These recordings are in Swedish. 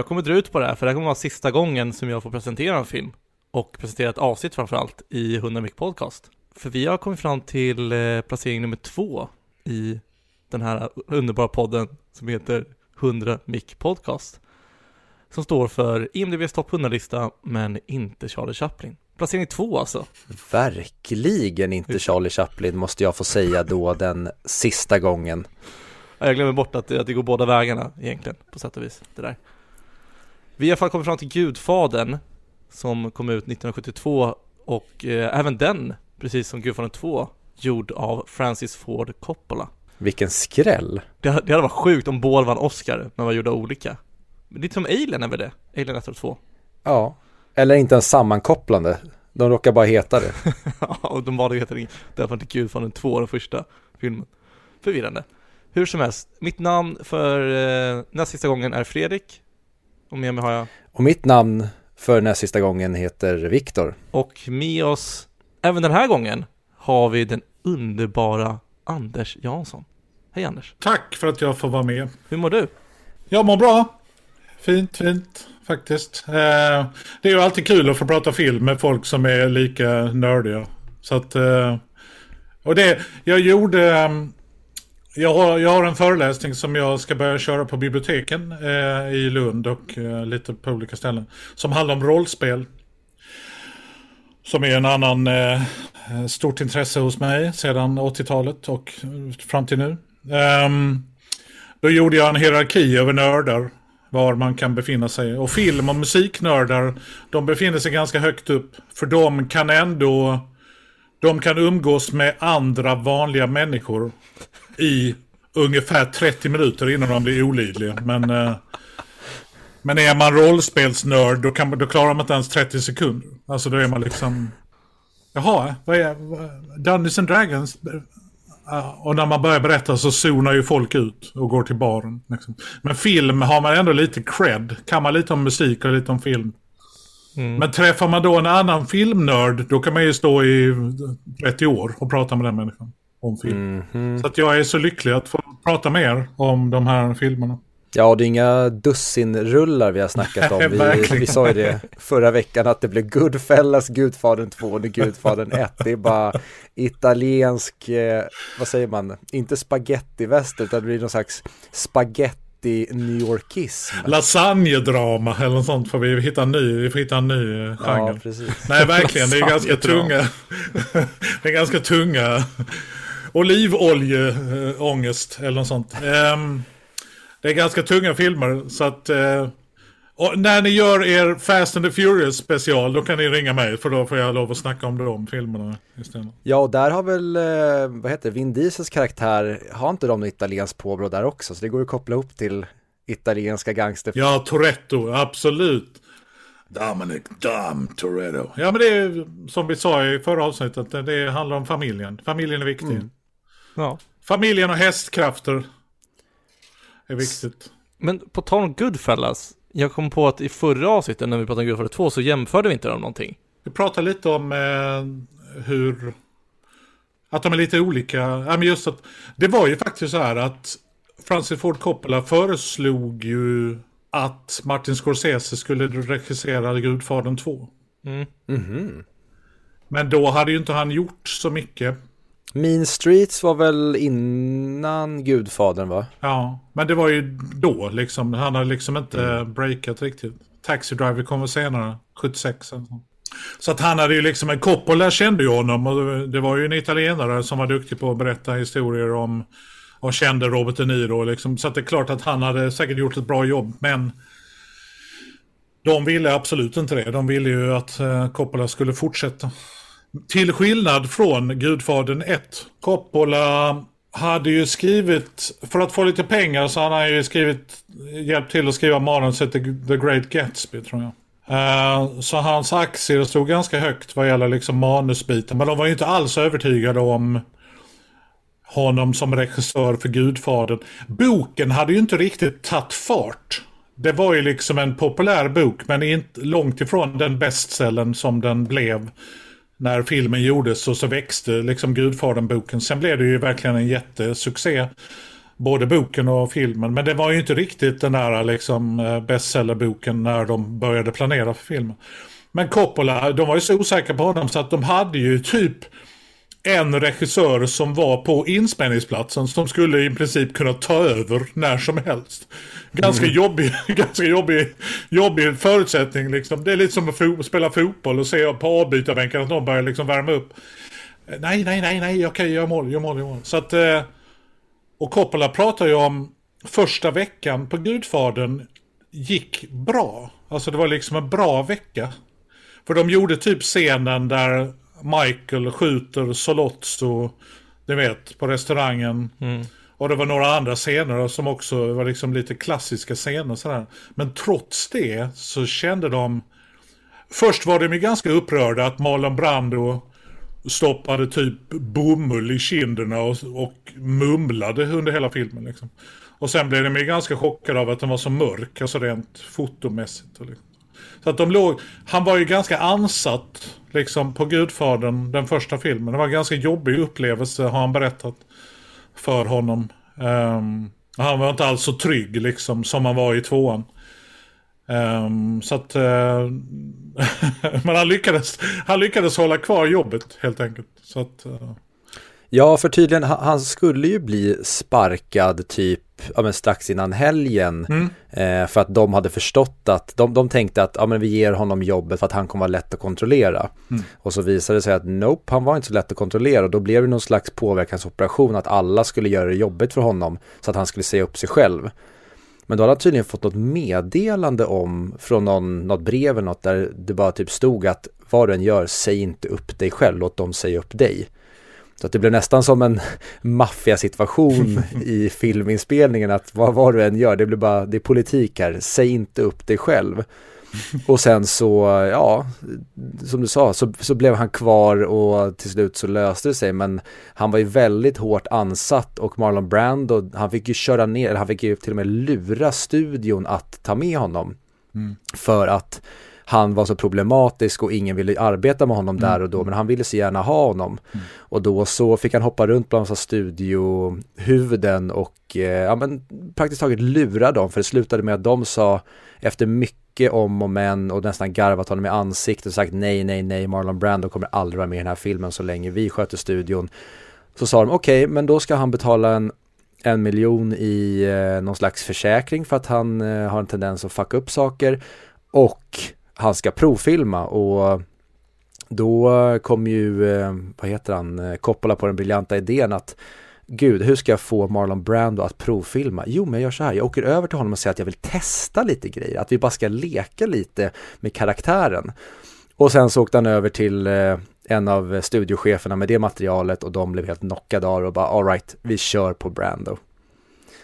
Jag kommer dra ut på det här för det här kommer vara sista gången som jag får presentera en film och presentera ett avsnitt framförallt i 100 Mic Podcast. För vi har kommit fram till eh, placering nummer två i den här underbara podden som heter 100 Mic Podcast. Som står för IMDBs topp 100-lista men inte Charlie Chaplin. Placering två alltså. Verkligen inte Charlie Chaplin måste jag få säga då den sista gången. Jag glömmer bort att att det går båda vägarna egentligen på sätt och vis. Det där. Vi har i alla fall kommit fram till Gudfadern som kom ut 1972 och eh, även den, precis som Gudfadern 2, gjord av Francis Ford Coppola. Vilken skräll! Det, det hade varit sjukt om båda vann Oscar, men var gjorda olika. Lite som Alien är väl det? Alien 1 och 2. Ja, eller inte ens sammankopplande. De råkar bara heta det. Ja, och de att heta det därför inte Gudfadern 2, den första filmen. Förvirrande. Hur som helst, mitt namn för eh, näst sista gången är Fredrik. Och med mig har jag, Och mitt namn för näst sista gången heter Viktor. och med oss, även den här gången, har vi den underbara Anders Jansson. Hej Anders, Tack för att jag får vara med. hur mår du? Jag mår bra. Fint, fint faktiskt. Eh, det är ju alltid kul att få prata film med folk som är lika nördiga. Så att... Eh, och det, jag gjorde jag har, jag har en föreläsning som jag ska börja köra på biblioteken eh, i Lund och eh, lite på olika ställen. Som handlar om rollspel. Som är en annan eh, stort intresse hos mig sedan 80-talet och fram till nu. Ehm, då gjorde jag en hierarki över nördar. Var man kan befinna sig. Och film och musiknördar, de befinner sig ganska högt upp. För de kan ändå... De kan umgås med andra vanliga människor i ungefär 30 minuter innan de blir olidliga. Men, eh, men är man rollspelsnörd då, kan, då klarar man inte ens 30 sekunder. Alltså då är man liksom... Jaha, vad är... Dungeons and Dragons? Ja, Och när man börjar berätta så zonar ju folk ut och går till baren. Liksom. Men film har man ändå lite cred. Kan man lite om musik och lite om film. Men träffar man då en annan filmnörd, då kan man ju stå i 30 år och prata med den människan om film. Så att jag är så lycklig att få prata med er om de här filmerna. Ja, det är inga dussinrullar vi har snackat om. Vi, vi sa ju det förra veckan att det blev Goodfellas, Gudfadern 2 och Gudfadern 1. Det är bara italiensk, eh, vad säger man, inte spaghetti-väster utan det blir någon slags spaghetti-New Yorkism. Lasagnedrama eller något sånt får vi hitta en ny, vi får hitta en ny eh, genre. Ja, precis. Nej, verkligen. Det är ganska tunga. det är ganska tunga. Olivoljeångest eller något sånt. Ehm, det är ganska tunga filmer. Så att... eh, och när ni gör er Fast and the Furious special, då kan ni ringa mig. För då får jag lov att snacka om de filmerna istället. Ja, och där har väl, eh, vad heter det, Vin Diesels karaktär, har inte de något italienskt påbrå där också? Så det går att koppla ihop till italienska gangster. Ja, Toretto, absolut. Dominic Dom Toretto. Ja, men det är som vi sa i förra avsnittet, det- det handlar om familjen. Familjen är viktig. Ja. Familjen och hästkrafter är viktigt. Men på tal om Goodfellas, jag kom på att i förra avsnittet när vi pratade om Goodfellas 2 så jämförde vi inte dem någonting. Vi pratar lite om eh, hur... Att de är lite olika. Ja, men just att, det var ju faktiskt så här att Francis Ford Coppola föreslog ju att Martin Scorsese skulle regissera Gudfadern 2. Mhm. Men då hade ju inte han gjort så mycket. Mean Streets var väl innan Gudfadern va? Ja, men det var ju då liksom. Han har liksom inte breakat riktigt. Taxi Driver kom väl senare, 76. eller så. Så att han hade ju liksom, en Coppola kände ju honom och det var ju en italienare som var duktig på att berätta historier om och kände Robert De Niro liksom. Så att det är klart att han hade säkert gjort ett bra jobb, men de ville absolut inte det. De ville ju att eh, Coppola skulle fortsätta. Till skillnad från Gudfadern 1. Coppola hade ju skrivit, för att få lite pengar så hade han ju skrivit, hjälpt till att skriva manuset till The Great Gatsby tror jag. Uh, så hans aktier stod ganska högt vad gäller liksom manusbiten. Men de var ju inte alls övertygade om honom som regissör för Gudfadern. Boken hade ju inte riktigt tagit fart. Det var ju liksom en populär bok men inte långt ifrån den bestsellen som den blev när filmen gjordes och så växte liksom Gudfadern-boken. Sen blev det ju verkligen en jättesuccé. både boken och filmen. Men det var ju inte riktigt den där liksom eh, bestsellerboken när de började planera för filmen. Men Coppola, de var ju så osäkra på honom så att de hade ju typ en regissör som var på inspelningsplatsen som skulle i princip kunna ta över när som helst. Ganska mm. jobbig, ganska jobbig, jobbig förutsättning liksom. Det är lite som att fo spela fotboll och se på avbytarbänken att någon börjar liksom värma upp. Nej, nej, nej, nej, okej, gör mål, gör mål, gör mål. Så att, eh, och Coppola pratar ju om första veckan på Gudfadern gick bra. Alltså det var liksom en bra vecka. För de gjorde typ scenen där Michael skjuter Solozzo, ni vet, på restaurangen. Mm. Och det var några andra scener som också var liksom lite klassiska scener sådär. Men trots det så kände de... Först var de ju ganska upprörda att Marlon Brando stoppade typ bomull i kinderna och, och mumlade under hela filmen. Liksom. Och sen blev de ju ganska chockade av att den var så mörk, alltså rent fotomässigt. Liksom. Så att de låg, han var ju ganska ansatt liksom på Gudfadern, den första filmen. Det var en ganska jobbig upplevelse har han berättat för honom. Um, han var inte alls så trygg liksom som han var i tvåan. Um, så att, uh, men han lyckades, han lyckades hålla kvar jobbet helt enkelt. Så att, uh... Ja, för tydligen, han skulle ju bli sparkad typ ja, men strax innan helgen. Mm. Eh, för att de hade förstått att, de, de tänkte att ja, men vi ger honom jobbet för att han kommer vara lätt att kontrollera. Mm. Och så visade det sig att nope, han var inte så lätt att kontrollera. Och då blev det någon slags påverkansoperation att alla skulle göra det jobbigt för honom så att han skulle se upp sig själv. Men då hade han tydligen fått något meddelande om från någon, något brev eller något där det bara typ stod att vad du än gör, säg inte upp dig själv, låt dem säga upp dig. Så att det blev nästan som en maffiasituation i filminspelningen att vad, vad du än gör, det blir bara, det är politik här, säg inte upp dig själv. Och sen så, ja, som du sa, så, så blev han kvar och till slut så löste det sig. Men han var ju väldigt hårt ansatt och Marlon Brando, han fick ju köra ner, han fick ju till och med lura studion att ta med honom. Mm. För att han var så problematisk och ingen ville arbeta med honom mm. där och då, men han ville så gärna ha honom. Mm. Och då så fick han hoppa runt bland studiohuvuden och eh, ja, men praktiskt taget lura dem, för det slutade med att de sa efter mycket om och men och nästan garvat honom i ansiktet och sagt nej, nej, nej, Marlon Brando kommer aldrig vara med i den här filmen så länge vi sköter studion. Så sa de okej, okay, men då ska han betala en en miljon i eh, någon slags försäkring för att han eh, har en tendens att fucka upp saker och han ska provfilma och då kom ju, eh, vad heter han, eh, Coppola på den briljanta idén att Gud, hur ska jag få Marlon Brando att provfilma? Jo, men jag gör så här, jag åker över till honom och säger att jag vill testa lite grejer, att vi bara ska leka lite med karaktären. Och sen så åkte han över till eh, en av studiocheferna med det materialet och de blev helt knockade av och bara alright, vi kör på Brando.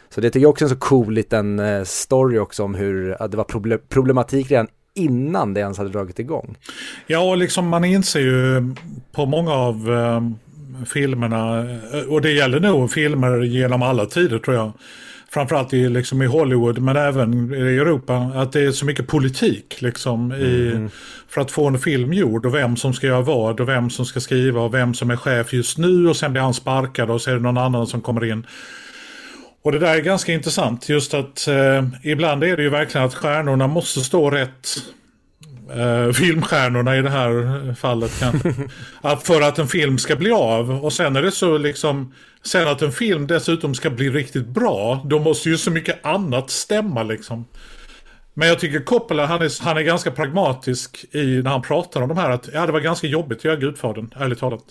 Så det tycker jag också är en så cool liten story också om hur det var problematik redan innan det ens hade dragit igång. Ja, och liksom man inser ju på många av eh, filmerna, eh, och det gäller nog filmer genom alla tider tror jag, framförallt i, liksom i Hollywood men även i Europa, att det är så mycket politik liksom i, mm. för att få en film gjord och vem som ska göra vad och vem som ska skriva och vem som är chef just nu och sen blir han sparkad och så är det någon annan som kommer in. Och det där är ganska intressant. Just att eh, ibland är det ju verkligen att stjärnorna måste stå rätt. Eh, filmstjärnorna i det här fallet kanske. att för att en film ska bli av. Och sen är det så liksom. Sen att en film dessutom ska bli riktigt bra. Då måste ju så mycket annat stämma liksom. Men jag tycker Coppola, han är, han är ganska pragmatisk i när han pratar om de här. Att ja, det var ganska jobbigt att göra Gudfadern, ärligt talat.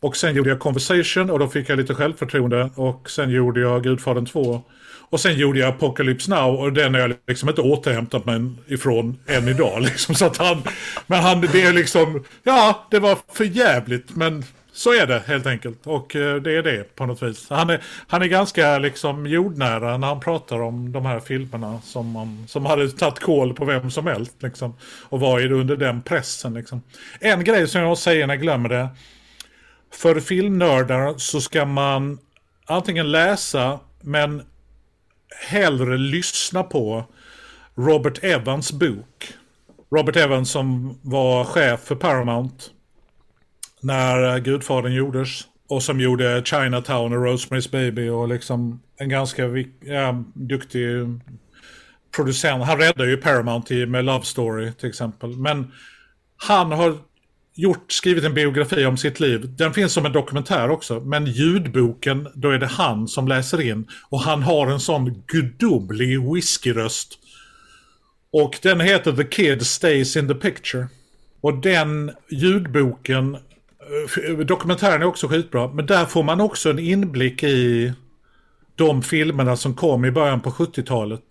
Och sen gjorde jag Conversation och då fick jag lite självförtroende. Och sen gjorde jag Gudfadern 2. Och sen gjorde jag Apocalypse Now och den har jag liksom inte återhämtat mig ifrån än idag. Liksom. Så att han, men han, det är liksom, ja, det var för jävligt men så är det helt enkelt. Och eh, det är det på något vis. Han är, han är ganska liksom jordnära när han pratar om de här filmerna som, man, som hade tagit koll på vem som helst. Liksom, och var under den pressen. Liksom. En grej som jag säger när jag glömmer det för filmnördar så ska man antingen läsa men hellre lyssna på Robert Evans bok. Robert Evans som var chef för Paramount när Gudfadern gjordes. Och som gjorde Chinatown och Rosemary's Baby och liksom en ganska ja, duktig producent. Han räddade ju Paramount med Love Story till exempel. Men han har gjort, skrivit en biografi om sitt liv. Den finns som en dokumentär också. Men ljudboken, då är det han som läser in. Och han har en sån gudomlig whiskyröst. Och den heter The Kid Stays in the Picture. Och den ljudboken, eh, dokumentären är också skitbra. Men där får man också en inblick i de filmerna som kom i början på 70-talet.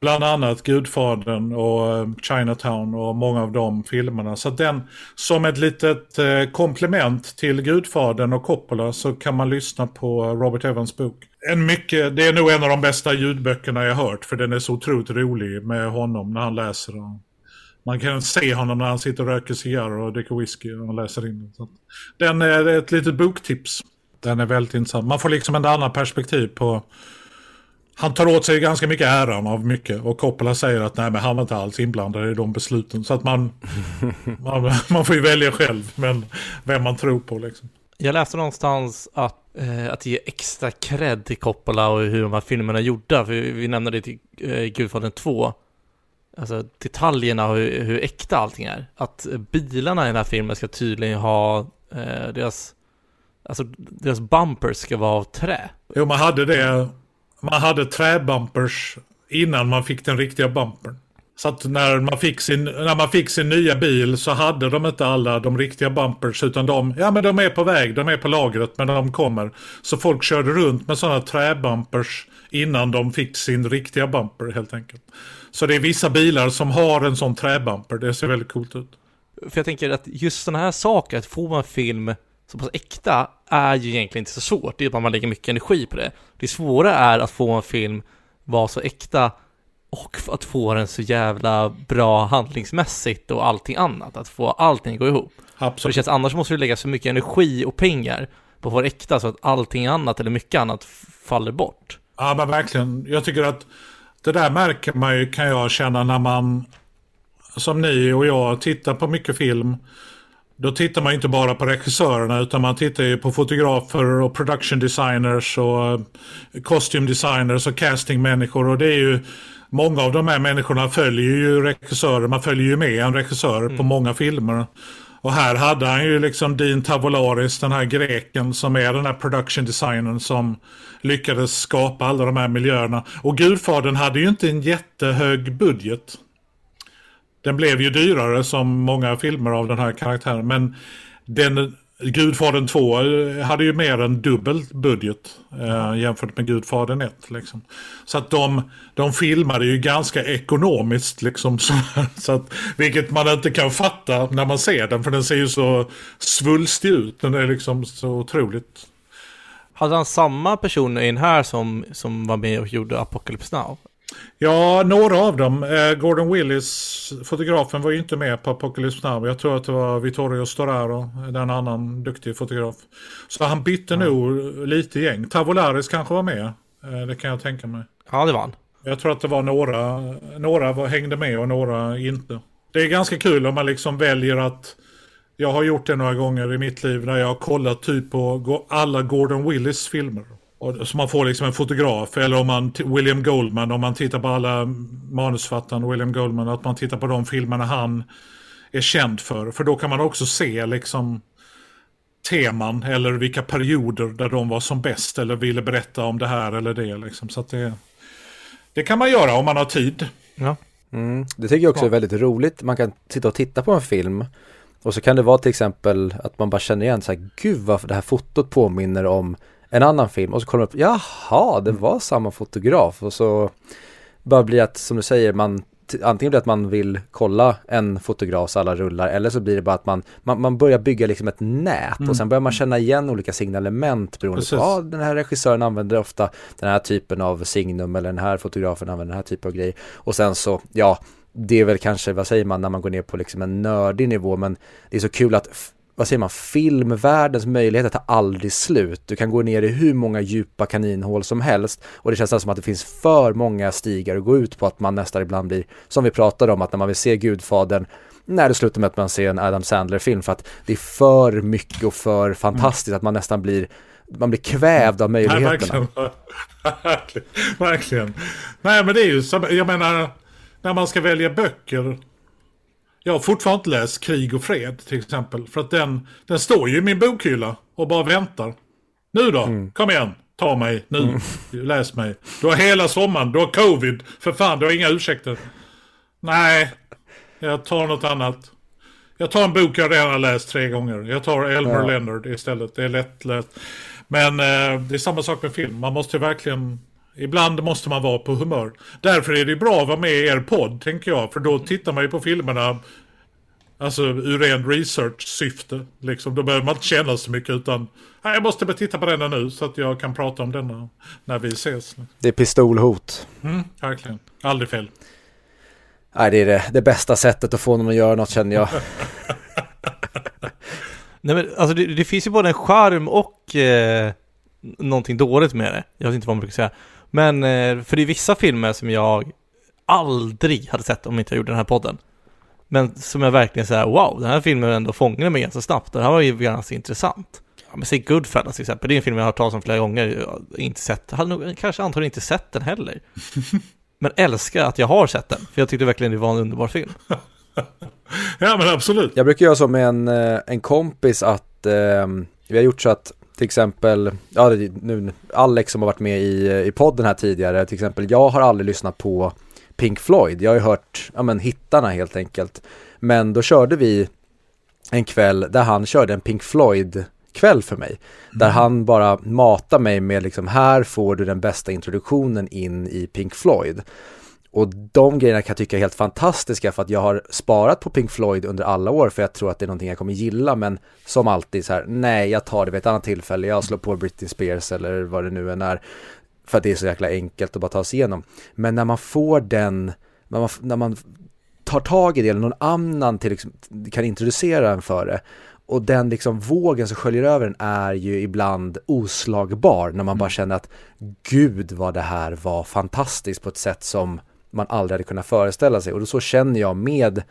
Bland annat Gudfadern och eh, Chinatown och många av de filmerna. Så den, som ett litet eh, komplement till Gudfadern och Coppola så kan man lyssna på eh, Robert Evans bok. En mycket, det är nog en av de bästa ljudböckerna jag hört för den är så otroligt rolig med honom när han läser. den. Man kan se honom när han sitter och röker cigarrer och dricker whisky och läser in den. Den är ett litet boktips. Den är väldigt intressant. Man får liksom en annan perspektiv på han tar åt sig ganska mycket äran av mycket och Coppola säger att nej men han var inte alls inblandad i de besluten. Så att man, man, man, får ju välja själv men vem man tror på liksom. Jag läste någonstans att, eh, att ge extra cred till Coppola och hur de här filmerna är gjorda. För vi, vi nämnde det till eh, Gudfadern 2. Alltså detaljerna och hur, hur äkta allting är. Att bilarna i den här filmen ska tydligen ha eh, deras, alltså deras bumpers ska vara av trä. Jo, man hade det man hade träbumpers innan man fick den riktiga bumpern. Så att när man, fick sin, när man fick sin nya bil så hade de inte alla de riktiga bumpers utan de, ja men de är på väg, de är på lagret men de kommer. Så folk körde runt med sådana träbumpers innan de fick sin riktiga bumper helt enkelt. Så det är vissa bilar som har en sån träbumper, det ser väldigt coolt ut. För jag tänker att just sådana här saker, att få en film så pass äkta är ju egentligen inte så svårt. Det är bara man lägger mycket energi på det. Det svåra är att få en film vara så äkta och att få den så jävla bra handlingsmässigt och allting annat. Att få allting att gå ihop. Absolut. För det känns annars måste du lägga så mycket energi och pengar på att det äkta så att allting annat eller mycket annat faller bort. Ja men verkligen. Jag tycker att det där märker man ju kan jag känna när man som ni och jag tittar på mycket film då tittar man inte bara på regissörerna utan man tittar ju på fotografer och production designers och eh, costume designers och castingmänniskor och det är ju Många av de här människorna följer ju regissörer, man följer ju med en regissör mm. på många filmer. Och här hade han ju liksom Dean Tavolaris, den här greken som är den här production designern som lyckades skapa alla de här miljöerna. Och Gudfadern hade ju inte en jättehög budget. Den blev ju dyrare som många filmer av den här karaktären. Men den, Gudfadern 2 hade ju mer än dubbel budget eh, jämfört med Gudfadern 1. Liksom. Så att de, de filmade ju ganska ekonomiskt. Liksom, så, så att, vilket man inte kan fatta när man ser den. För den ser ju så svulstig ut. Den är liksom så otroligt. Hade han samma person i den här som, som var med och gjorde Apocalypse Now? Ja, några av dem. Eh, Gordon Willis, fotografen, var ju inte med på Apocalypse Now. Jag tror att det var Vittorio Storaro, den annan duktig fotograf. Så han bytte ja. nog lite gäng. Tavolaris kanske var med. Eh, det kan jag tänka mig. Ja, det var han. Jag tror att det var några, några var, hängde med och några inte. Det är ganska kul om man liksom väljer att jag har gjort det några gånger i mitt liv när jag har kollat typ på alla Gordon Willis filmer. Och, så man får liksom en fotograf, eller om man, William Goldman, om man tittar på alla manusfattaren William Goldman, att man tittar på de filmerna han är känd för. För då kan man också se liksom teman eller vilka perioder där de var som bäst eller ville berätta om det här eller det. Liksom. Så det, det kan man göra om man har tid. Ja. Mm, det tycker jag också är väldigt roligt. Man kan sitta och titta på en film och så kan det vara till exempel att man bara känner igen så här, gud vad det här fotot påminner om en annan film och så kollar man upp, jaha, det mm. var samma fotograf och så bara blir att, som du säger, man antingen blir det att man vill kolla en fotografs alla rullar eller så blir det bara att man, man, man börjar bygga liksom ett nät mm. och sen börjar man känna igen olika signalement beroende Precis. på, ja den här regissören använder ofta den här typen av signum eller den här fotografen använder den här typen av grejer och sen så, ja det är väl kanske, vad säger man, när man går ner på liksom en nördig nivå men det är så kul att vad säger man, filmvärldens möjligheter tar aldrig slut. Du kan gå ner i hur många djupa kaninhål som helst och det känns som att det finns för många stigar att gå ut på att man nästan ibland blir, som vi pratade om, att när man vill se Gudfadern när det slutar med att man ser en Adam Sandler-film för att det är för mycket och för fantastiskt mm. att man nästan blir man blir kvävd av Nej, möjligheterna. verkligen. verkligen. Verkligen. Nej, men det är ju jag menar, när man ska välja böcker. Jag har fortfarande inte läst Krig och fred till exempel. För att den, den står ju i min bokhylla och bara väntar. Nu då, kom igen, ta mig, nu, läs mig. Du har hela sommaren, du har covid, för fan, du har inga ursäkter. Nej, jag tar något annat. Jag tar en bok jag redan har läst tre gånger. Jag tar Elmer Ja. Leonard istället. Det är lättläst. Men eh, det är samma sak med film. Man måste verkligen... Ibland måste man vara på humör. Därför är det bra att vara med i er podd, tänker jag. För då tittar man ju på filmerna Alltså ur ren research-syfte. Liksom, då behöver man inte känna så mycket utan "Nej, jag måste bara titta på denna nu så att jag kan prata om denna när vi ses. Det är pistolhot. Mm, verkligen. Aldrig fel. Nej, det är det, det bästa sättet att få någon att göra något känner jag. Nej men alltså det, det finns ju både en charm och eh, någonting dåligt med det. Jag vet inte vad man brukar säga. Men eh, för det är vissa filmer som jag aldrig hade sett om inte jag gjorde den här podden. Men som jag verkligen säger, wow, den här filmen ändå fångade mig ganska snabbt. Den här var ju ganska intressant. Ja, men säg Goodfellas till exempel, det är en film jag har hört talas om flera gånger, jag har inte sett, hade nog kanske antagligen inte sett den heller. Men älskar att jag har sett den, för jag tyckte verkligen det var en underbar film. Ja men absolut. Jag brukar göra så med en, eh, en kompis att eh, vi har gjort så att till exempel, ja nu, Alex som har varit med i, i podden här tidigare, till exempel jag har aldrig lyssnat på Pink Floyd, jag har ju hört, ja men hittarna helt enkelt. Men då körde vi en kväll där han körde en Pink Floyd kväll för mig. Där han bara matar mig med liksom, här får du den bästa introduktionen in i Pink Floyd. Och de grejerna kan jag tycka är helt fantastiska för att jag har sparat på Pink Floyd under alla år för jag tror att det är någonting jag kommer gilla men som alltid så här, nej jag tar det vid ett annat tillfälle, jag slår på Britney Spears eller vad det nu än är för att det är så jäkla enkelt att bara ta sig igenom. Men när man får den, när man, när man tar tag i det eller någon annan till, liksom, kan introducera en för det och den liksom vågen som sköljer över den är ju ibland oslagbar när man bara känner att gud vad det här var fantastiskt på ett sätt som man aldrig hade kunnat föreställa sig och då så känner jag med,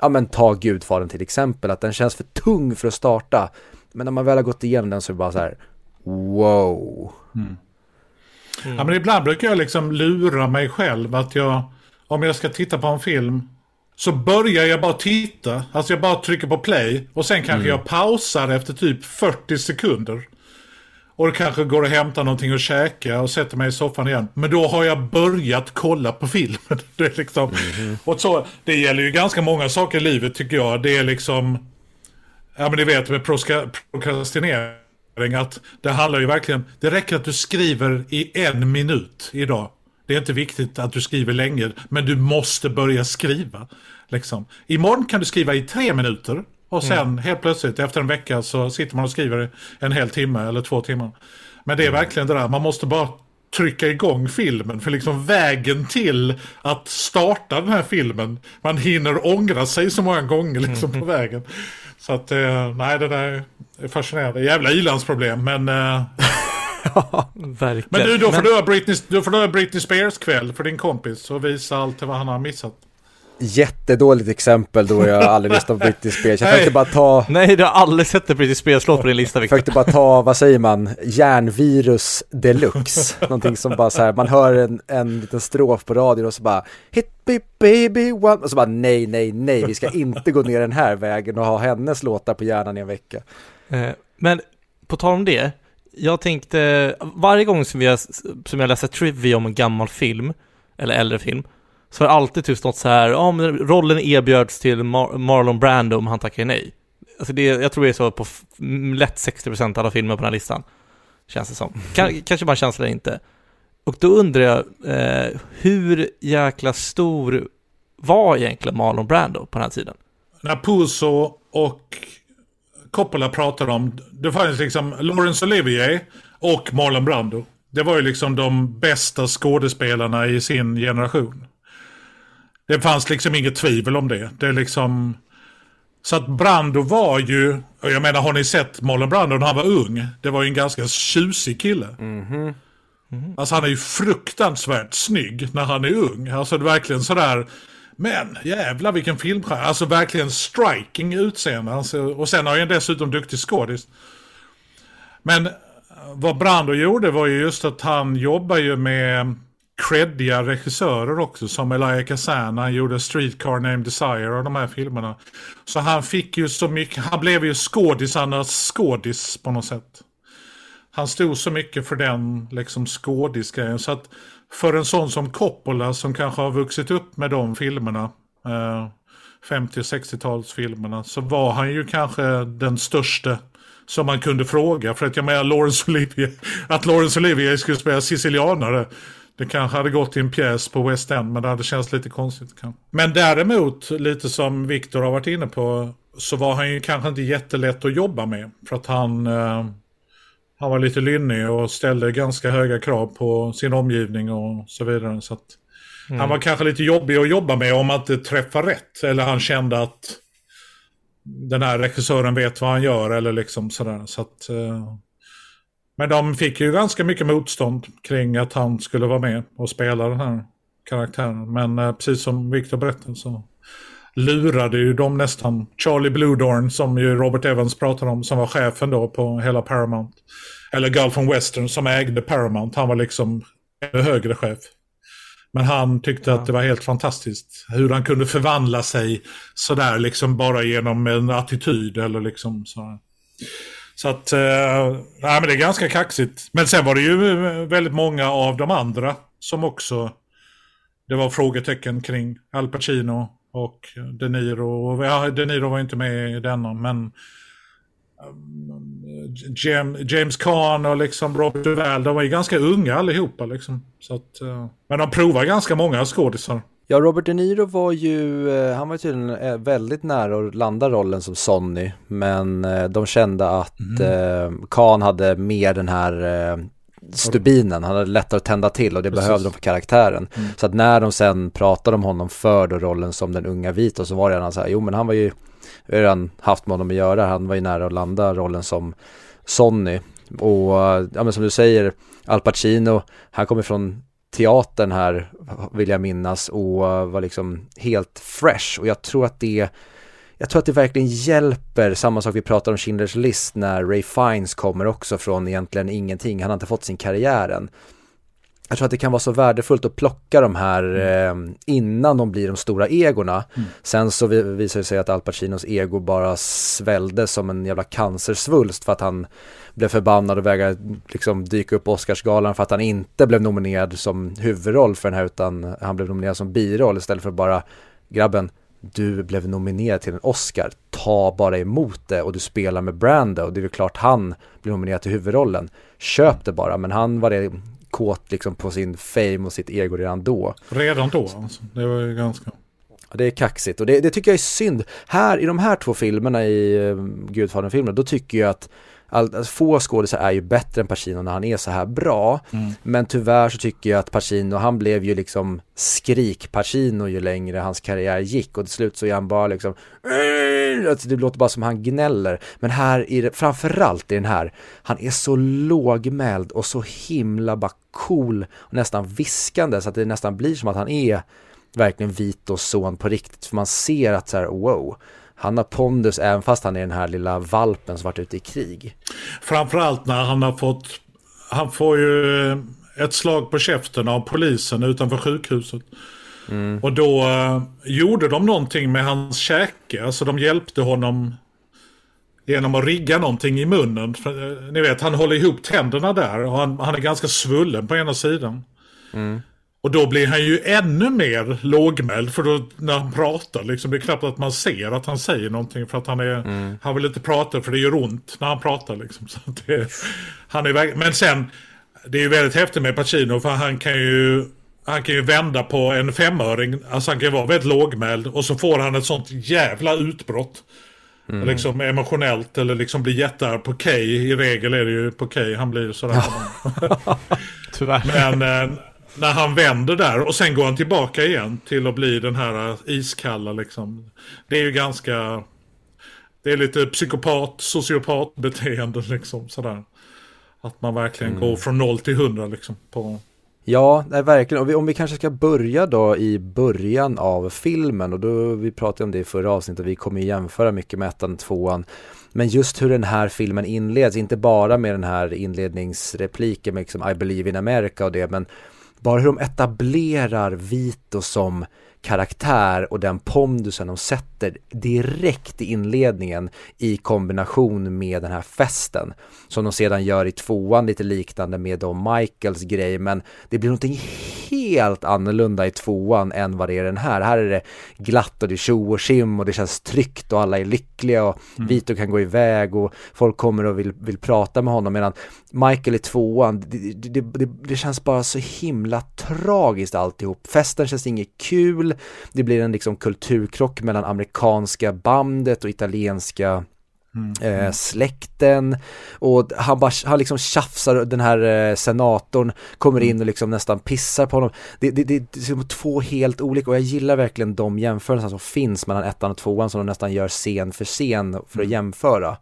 ja men ta Gudfadern till exempel, att den känns för tung för att starta men när man väl har gått igenom den så är det bara så här wow. Ja, men ibland brukar jag liksom lura mig själv att jag, om jag ska titta på en film, så börjar jag bara titta. Alltså jag bara trycker på play och sen kanske jag pausar efter typ 40 sekunder. Och kanske går att hämta någonting att käka och sätter mig i soffan igen. Men då har jag börjat kolla på filmen. Det, är liksom, och så, det gäller ju ganska många saker i livet tycker jag. Det är liksom, ja men ni vet med proska- prokrastinering att det handlar ju verkligen, det räcker att du skriver i en minut idag. Det är inte viktigt att du skriver länge, men du måste börja skriva. Liksom. Imorgon kan du skriva i tre minuter och sen helt plötsligt efter en vecka så sitter man och skriver en hel timme eller två timmar. Men det är verkligen det där, man måste bara trycka igång filmen. För liksom vägen till att starta den här filmen, man hinner ångra sig så många gånger liksom på vägen. Så att, eh, nej det där är fascinerande. Jävla ilandsproblem, men... Eh, Verkligen. men du, då får du ha Britney, du får du ha Britney Spears kväll för din kompis och visa allt vad han har missat. Jättedåligt exempel då jag aldrig lyssnat på Britney Spears. Jag försökte bara ta, Nej, du har aldrig sett en British Spears-låt på din lista, Victor. försökte bara ta, vad säger man, järnvirus deluxe. Någonting som bara så här, man hör en, en liten strof på radion och så bara Hit me baby one, och så bara nej, nej, nej, vi ska inte gå ner den här vägen och ha hennes låtar på hjärnan i en vecka. Eh, Men på tal om det, jag tänkte, varje gång som, vi har, som jag läser trivia om en gammal film, eller äldre film, så har det alltid typ stått så här, ja men rollen erbjöds till Mar- Marlon Brando om han tackar nej. Alltså det, jag tror det är så på lätt 60% av alla filmer på den här listan. Känns det som. Kan, kanske bara känsla eller inte. Och då undrar jag, eh, hur jäkla stor var egentligen Marlon Brando på den här tiden? När Puzo och Coppola pratade om, det fanns liksom Laurence Olivier och Marlon Brando. Det var ju liksom de bästa skådespelarna i sin generation. Det fanns liksom inget tvivel om det. Det är liksom... Så att Brando var ju, och jag menar har ni sett Marlon Brando när han var ung? Det var ju en ganska tjusig kille. Alltså han är ju fruktansvärt snygg när han är ung. Alltså det är verkligen sådär, men jävlar vilken filmstjärna. Alltså verkligen striking utseende. Alltså, och sen har han dessutom duktig skådis. Men vad Brando gjorde var ju just att han jobbar ju med creddiga regissörer också. Som Elia Kazan, han gjorde Streetcar Named Desire och de här filmerna. Så han fick ju så mycket, han blev ju skådisarnas skådis på något sätt. Han stod så mycket för den liksom skådisgrejen. Så att för en sån som Coppola som kanske har vuxit upp med de filmerna. Eh, 50 och 60-talsfilmerna. Så var han ju kanske den största som man kunde fråga. För att jag menar Laurence Olivier, att Laurence Olivier skulle spela sicilianare. Det kanske hade gått i en pjäs på West End men det hade känts lite konstigt. Men däremot, lite som Victor har varit inne på, så var han ju kanske inte jättelätt att jobba med. För att han, eh, han var lite lynnig och ställde ganska höga krav på sin omgivning och så vidare. Så att mm. Han var kanske lite jobbig att jobba med om man inte träffar rätt. Eller han kände att den här regissören vet vad han gör eller liksom sådär. Så att, eh, men de fick ju ganska mycket motstånd kring att han skulle vara med och spela den här karaktären. Men eh, precis som Victor berättade så lurade ju de nästan Charlie Bluedorn som ju Robert Evans pratade om som var chefen då på hela Paramount. Eller Gulf and Western som ägde Paramount. Han var liksom högre chef. Men han tyckte ja. att det var helt fantastiskt hur han kunde förvandla sig sådär liksom bara genom en attityd eller liksom så. Så att, eh, nej men det är ganska kaxigt. Men sen var det ju eh, väldigt många av de andra som också, det var frågetecken kring Al Pacino och De Niro. Ja, De Niro var inte med i denna, men eh, James Caan och liksom Robert Duvall, de var ju ganska unga allihopa liksom. Så att, eh, men de provar ganska många skådisar. Ja, Robert De Niro var ju, eh, han var tydligen eh, väldigt nära att landa rollen som Sonny, men de kände att mm. Khan hade mer den här stubinen, han hade lättare att tända till och det Precis. behövde de för karaktären. Mm. Så att när de sen pratade om honom för då rollen som den unga vita så var det redan så här, jo men han var ju vi har redan haft med honom att göra. Han var ju nära att landa rollen som Sonny. Och ja, men som du säger, Al Pacino, han kommer från teatern här, vill jag minnas, och var liksom helt fresh. Och jag tror att det jag tror att det verkligen hjälper, samma sak vi pratar om Schindler's list när Ray Fiennes kommer också från egentligen ingenting, han har inte fått sin karriär än jag tror att det kan vara så värdefullt att plocka de här mm. eh, innan de blir de stora egorna. Mm. Sen så visar det sig att Al Pacinos ego bara svällde som en jävla cancersvulst för att han blev förbannad och vägrade liksom dyka upp på Oscarsgalan för att han inte blev nominerad som huvudroll för den här utan han blev nominerad som biroll istället för bara grabben du blev nominerad till en Oscar, ta bara emot det och du spelar med Brando och det är väl klart han blir nominerad till huvudrollen. Köp det bara, men han var det kåt liksom på sin fame och sitt ego redan då. Redan då alltså, det var ju ganska... Det är kaxigt och det, det, tycker jag är synd. Här i de här två filmerna i uh, Gudfadern-filmerna, då tycker jag att all, alltså, få skådisar är ju bättre än Pacino när han är så här bra. Mm. Men tyvärr så tycker jag att Pacino, han blev ju liksom skrik-Pacino ju längre hans karriär gick och till slut så är han bara liksom alltså, det låter bara som han gnäller. Men här i det, framförallt i den här, han är så lågmäld och så himla bara cool och nästan viskande så att det nästan blir som att han är verkligen vit och son på riktigt. För man ser att så här, wow, han har pondus även fast han är den här lilla valpen som varit ute i krig. Framförallt när han har fått, han får ju ett slag på käften av polisen utanför sjukhuset. Mm. Och då uh, gjorde de någonting med hans käke, alltså de hjälpte honom genom att rigga någonting i munnen. För, uh, ni vet, han håller ihop tänderna där och han, han är ganska svullen på ena sidan. Mm. Och då blir han ju ännu mer lågmäld för då när han pratar liksom det är knappt att man ser att han säger någonting för att han är mm. han vill inte prata för det gör ont när han pratar liksom. Så det, han är, men sen det är ju väldigt häftigt med Pacino för han kan ju han kan ju vända på en femöring, alltså han kan vara väldigt lågmäld och så får han ett sånt jävla utbrott. Mm. Liksom emotionellt eller liksom blir jättearg på Kay. I regel är det ju på Kay han blir sådär. Tyvärr. Men eh, när han vänder där och sen går han tillbaka igen till att bli den här iskalla liksom. Det är ju ganska... Det är lite psykopat, sociopat beteende liksom sådär. Att man verkligen mm. går från noll till hundra liksom på... Ja, nej, verkligen. Och vi, om vi kanske ska börja då i början av filmen och då, vi pratade om det i förra avsnittet, vi kommer jämföra mycket med ettan, tvåan. Men just hur den här filmen inleds, inte bara med den här inledningsrepliken med liksom I believe in America och det, men bara hur de etablerar Vito som karaktär och den pondusen de sätter direkt i inledningen i kombination med den här festen som de sedan gör i tvåan lite liknande med då Michaels grej men det blir någonting helt annorlunda i tvåan än vad det är den här. Här är det glatt och det är tjo och tjim och det känns tryggt och alla är lyckliga och mm. Vito kan gå iväg och folk kommer och vill, vill prata med honom medan Michael i tvåan, det, det, det, det känns bara så himla tragiskt alltihop. Festen känns inget kul, det blir en liksom kulturkrock mellan amerikanska bandet och italienska Mm. Eh, släkten och han bara, han liksom tjafsar, den här eh, senatorn kommer in och liksom nästan pissar på honom. Det, det, det, det är som två helt olika och jag gillar verkligen de jämförelser som finns mellan ettan och tvåan som de nästan gör scen för scen för att mm. jämföra.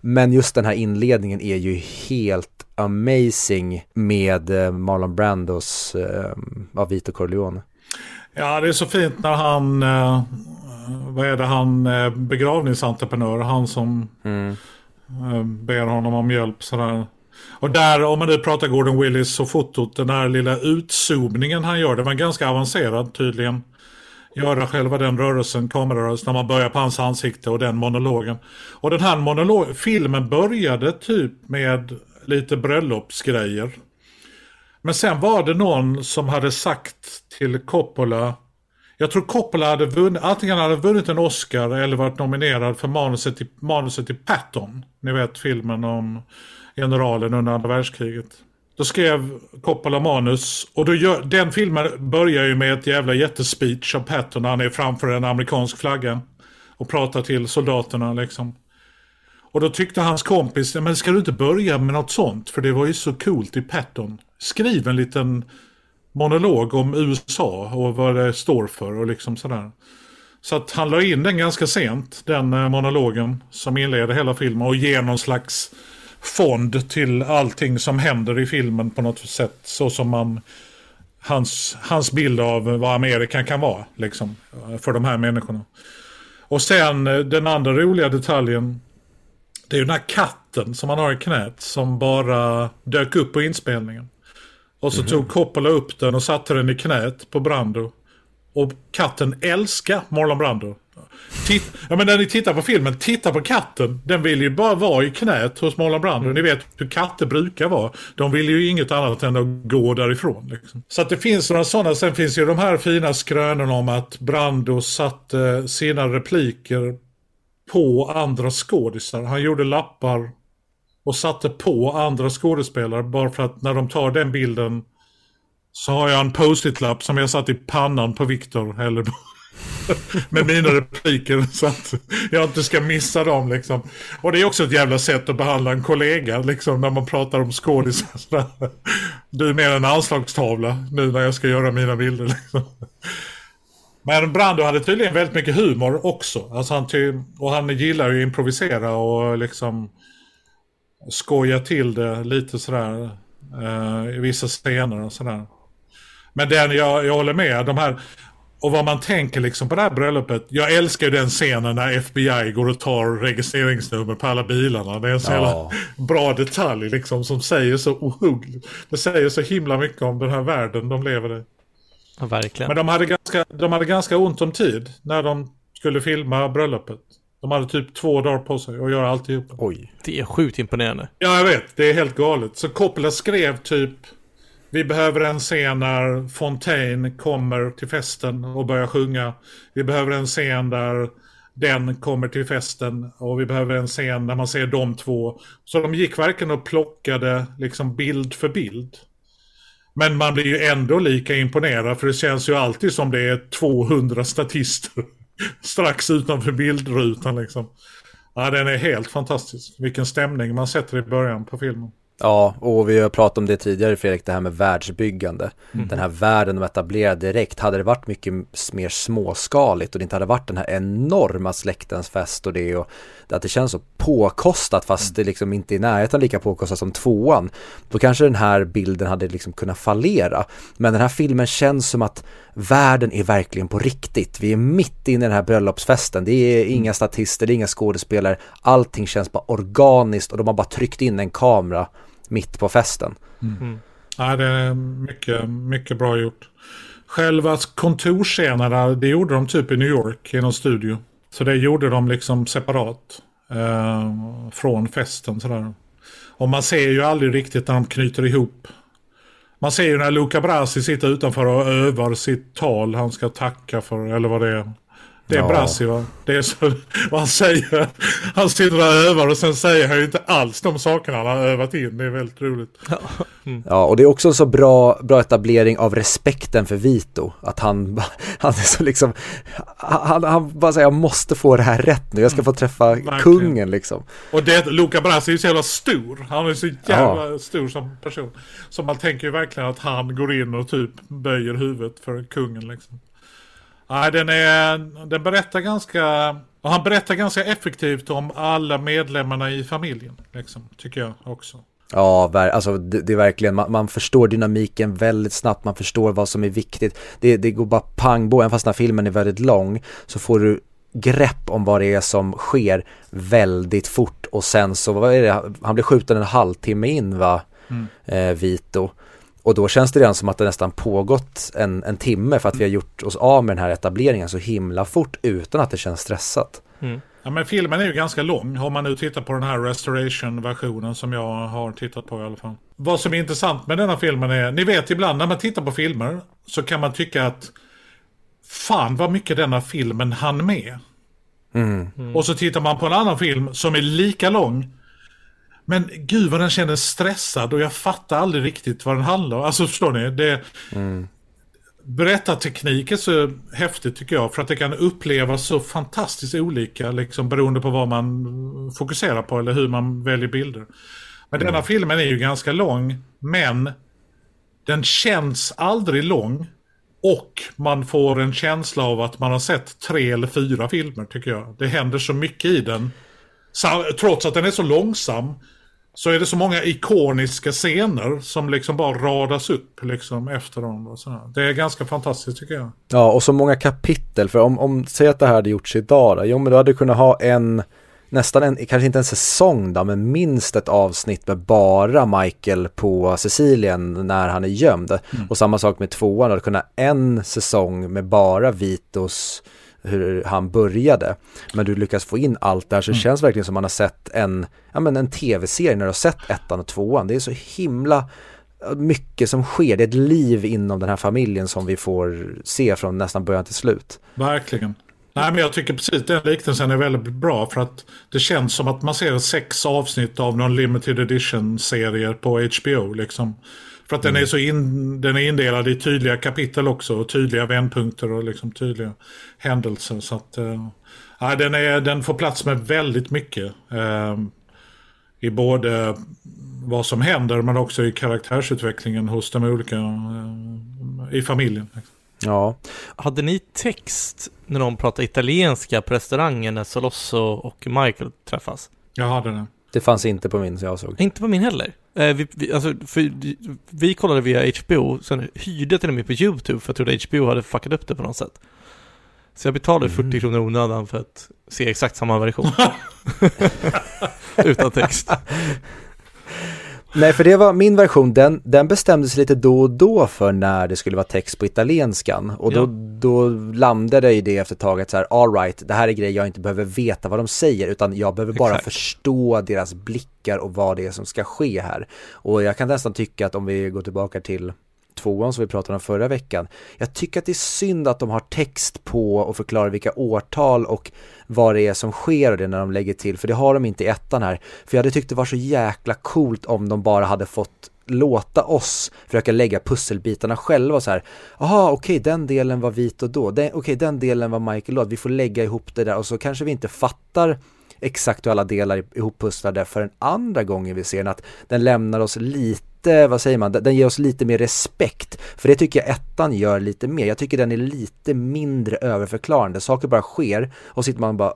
Men just den här inledningen är ju helt amazing med eh, Marlon Brandos eh, av Vito Corleone. Ja, det är så fint när han, eh, vad är det, han eh, begravningsentreprenör, han som mm. eh, ber honom om hjälp sådär. Och där, om man nu pratar Gordon Willis och fotot, den här lilla utzoomningen han gör, det var ganska avancerad tydligen. Göra själva den rörelsen, kamerarörelsen, när man börjar på hans ansikte och den monologen. Och den här monolog, filmen började typ med lite bröllopsgrejer. Men sen var det någon som hade sagt till Coppola jag tror Coppola hade vunnit, antingen hade vunnit en Oscar eller varit nominerad för manuset till, manuset till Patton. Ni vet filmen om generalen under andra världskriget. Då skrev Coppola manus och då gör, den filmen börjar ju med ett jävla jättespeech av Patton när han är framför en amerikansk flagga. Och pratar till soldaterna liksom. Och då tyckte hans kompis, men ska du inte börja med något sånt? För det var ju så coolt i Patton. Skriv en liten monolog om USA och vad det står för och liksom sådär. Så att han la in den ganska sent, den eh, monologen som inleder hela filmen och ger någon slags fond till allting som händer i filmen på något sätt. Så som man, hans, hans bild av vad Amerika kan vara liksom, för de här människorna. Och sen eh, den andra roliga detaljen det är ju den här katten som han har i knät som bara dök upp på inspelningen. Och så mm -hmm. tog Coppola upp den och satte den i knät på Brando. Och katten älskar Marlon Brando. Titt, ja, men när ni tittar på filmen, titta på katten. Den vill ju bara vara i knät hos Marlon Brando. Mm. Ni vet hur katter brukar vara. De vill ju inget annat än att gå därifrån. Liksom. Så att det finns några sådana. Sen finns ju de här fina skrönorna om att Brando satte sina repliker på andra skådisar. Han gjorde lappar och satte på andra skådespelare bara för att när de tar den bilden så har jag en post-it-lapp som jag satt i pannan på Viktor eller med mina repliker så att jag inte ska missa dem liksom. Och det är också ett jävla sätt att behandla en kollega liksom när man pratar om skådisar. Du är mer en anslagstavla nu när jag ska göra mina bilder liksom. Men Brando hade tydligen väldigt mycket humor också. Alltså han och han gillar ju att improvisera och liksom skoja till det lite sådär uh, i vissa scener och sådär. Men den, jag, jag håller med, de här, och vad man tänker liksom på det här bröllopet. Jag älskar ju den scenen när FBI går och tar registreringsnummer på alla bilarna. Det är en så ja. bra detalj liksom som säger så ohuggligt. Det säger så himla mycket om den här världen de lever i. Ja, verkligen. Men de hade, ganska, de hade ganska ont om tid när de skulle filma bröllopet. De hade typ två dagar på sig att göra alltihop. Oj. Det är sjukt imponerande. Ja, jag vet. Det är helt galet. Så Coppola skrev typ vi behöver en scen när Fontaine kommer till festen och börjar sjunga. Vi behöver en scen där den kommer till festen och vi behöver en scen där man ser de två. Så de gick verkligen och plockade liksom bild för bild. Men man blir ju ändå lika imponerad för det känns ju alltid som det är 200 statister strax utanför bildrutan liksom. Ja, den är helt fantastisk. Vilken stämning man sätter i början på filmen. Ja, och vi har pratat om det tidigare Fredrik, det här med världsbyggande. Mm. Den här världen de etablerar direkt, hade det varit mycket mer småskaligt och det inte hade varit den här enorma släktens fest och det och att det känns så påkostat fast mm. det liksom inte är i närheten lika påkostat som tvåan. Då kanske den här bilden hade liksom kunnat fallera. Men den här filmen känns som att världen är verkligen på riktigt. Vi är mitt inne i den här bröllopsfesten. Det är inga statister, det är inga skådespelare. Allting känns bara organiskt och de har bara tryckt in en kamera mitt på festen. Mm. Ja, det är mycket, mycket bra gjort. Själva kontorsscenerna, det gjorde de typ i New York i någon studio. Så det gjorde de liksom separat eh, från festen sådär. Och man ser ju aldrig riktigt när de knyter ihop. Man ser ju när Luca Brasi sitter utanför och övar sitt tal han ska tacka för, eller vad det är. Det är ja. Brassi va? Det är så vad han säger. Han sitter där och övar och sen säger han ju inte alls de sakerna han har övat in. Det är väldigt roligt. Ja, mm. ja och det är också en så bra, bra etablering av respekten för Vito. Att han, han är så liksom, han, han bara säger jag måste få det här rätt nu. Jag ska få träffa mm, kungen liksom. Och det, Luca Brassi är ju så jävla stor. Han är så jävla ja. stor som person. Så man tänker ju verkligen att han går in och typ böjer huvudet för kungen liksom. Nej, den, är, den berättar ganska... Och han berättar ganska effektivt om alla medlemmarna i familjen. Liksom, tycker jag också. Ja, alltså det, är verkligen, man, man, förstår dynamiken väldigt snabbt, man förstår vad som är viktigt. Det, det går bara pang på, även fast den här filmen är väldigt lång, så får du grepp om vad det är som sker väldigt fort och sen så, vad är det, han blir skjuten en halvtimme in va, mm. eh, Vito. Och då känns det redan som att det nästan pågått en, en timme för att vi har gjort oss av med den här etableringen så himla fort utan att det känns stressat. Mm. Ja men filmen är ju ganska lång om man nu tittar på den här restoration-versionen som jag har tittat på i alla fall. Vad som är intressant med denna filmen är, ni vet ibland när man tittar på filmer så kan man tycka att fan vad mycket denna filmen hann med. Mm. Mm. Och så tittar man på en annan film som är lika lång men gud vad den kändes stressad och jag fattar aldrig riktigt vad den handlar om. Alltså förstår ni? Det, mm. Berättarteknik är så häftigt tycker jag för att det kan upplevas så fantastiskt olika liksom beroende på vad man fokuserar på eller hur man väljer bilder. Men mm. denna filmen är ju ganska lång men den känns aldrig lång och man får en känsla av att man har sett tre eller fyra filmer tycker jag. Det händer så mycket i den. Trots att den är så långsam så är det så många ikoniska scener som liksom bara radas upp liksom efter dem. Och. Det är ganska fantastiskt tycker jag. Ja, och så många kapitel. För om, om säg att det här hade gjorts idag då. Jo, men du hade kunnat ha en, nästan en, kanske inte en säsong då, men minst ett avsnitt med bara Michael på Sicilien när han är gömd. Mm. Och samma sak med tvåan, du hade kunnat en säsong med bara Vitos hur han började. Men du lyckas få in allt där så det mm. känns verkligen som man har sett en, ja men en tv-serie när du har sett ettan och tvåan. Det är så himla mycket som sker. Det är ett liv inom den här familjen som vi får se från nästan början till slut. Verkligen. Nej men jag tycker precis den liknelsen är väldigt bra för att det känns som att man ser sex avsnitt av någon limited edition serier på HBO liksom. För att mm. den är så in, den är indelad i tydliga kapitel också och tydliga vändpunkter och liksom tydliga händelser. Så att, äh, den, är, den får plats med väldigt mycket. Äh, I både vad som händer men också i karaktärsutvecklingen hos de olika äh, i familjen. Ja. Hade ni text när de pratade italienska på restaurangen när Solosso och Michael träffas? Jag hade det. Det fanns inte på min så jag såg. Inte på min heller. Eh, vi, vi, alltså, för, vi kollade via HBO, sen hyrde jag till och med på YouTube för jag trodde HBO hade fuckat upp det på något sätt. Så jag betalade mm. 40 kronor onödan för att se exakt samma version. Utan text. Nej, för det var min version, den, den bestämdes lite då och då för när det skulle vara text på italienskan. Och då, ja. då landade i det efter ett tag att så här, all right, det här är grejer jag inte behöver veta vad de säger, utan jag behöver bara Exakt. förstå deras blickar och vad det är som ska ske här. Och jag kan nästan tycka att om vi går tillbaka till tvåan som vi pratade om förra veckan. Jag tycker att det är synd att de har text på och förklarar vilka årtal och vad det är som sker och det när de lägger till, för det har de inte i ettan här. För jag hade tyckt det var så jäkla coolt om de bara hade fått låta oss försöka lägga pusselbitarna själva så här. Jaha, okej, okay, den delen var vit och då. Okej, okay, den delen var Michael Lott. Vi får lägga ihop det där och så kanske vi inte fattar exakt hur alla delar ihoppusslade för en andra gången vi ser den, att den lämnar oss lite lite, vad säger man, den ger oss lite mer respekt. För det tycker jag ettan gör lite mer. Jag tycker den är lite mindre överförklarande. Saker bara sker och sitter man bara,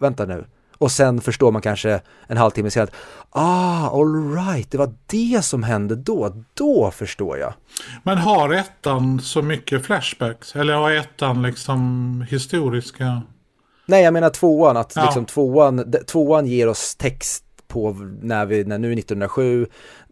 vänta nu, Och sen förstår man kanske en halvtimme senare att ah, all right, det var det som hände då. Då förstår jag. Men har ettan så mycket flashbacks? Eller har ettan liksom historiska? Nej, jag menar tvåan, att ja. liksom tvåan, tvåan ger oss text på när vi, när nu 1907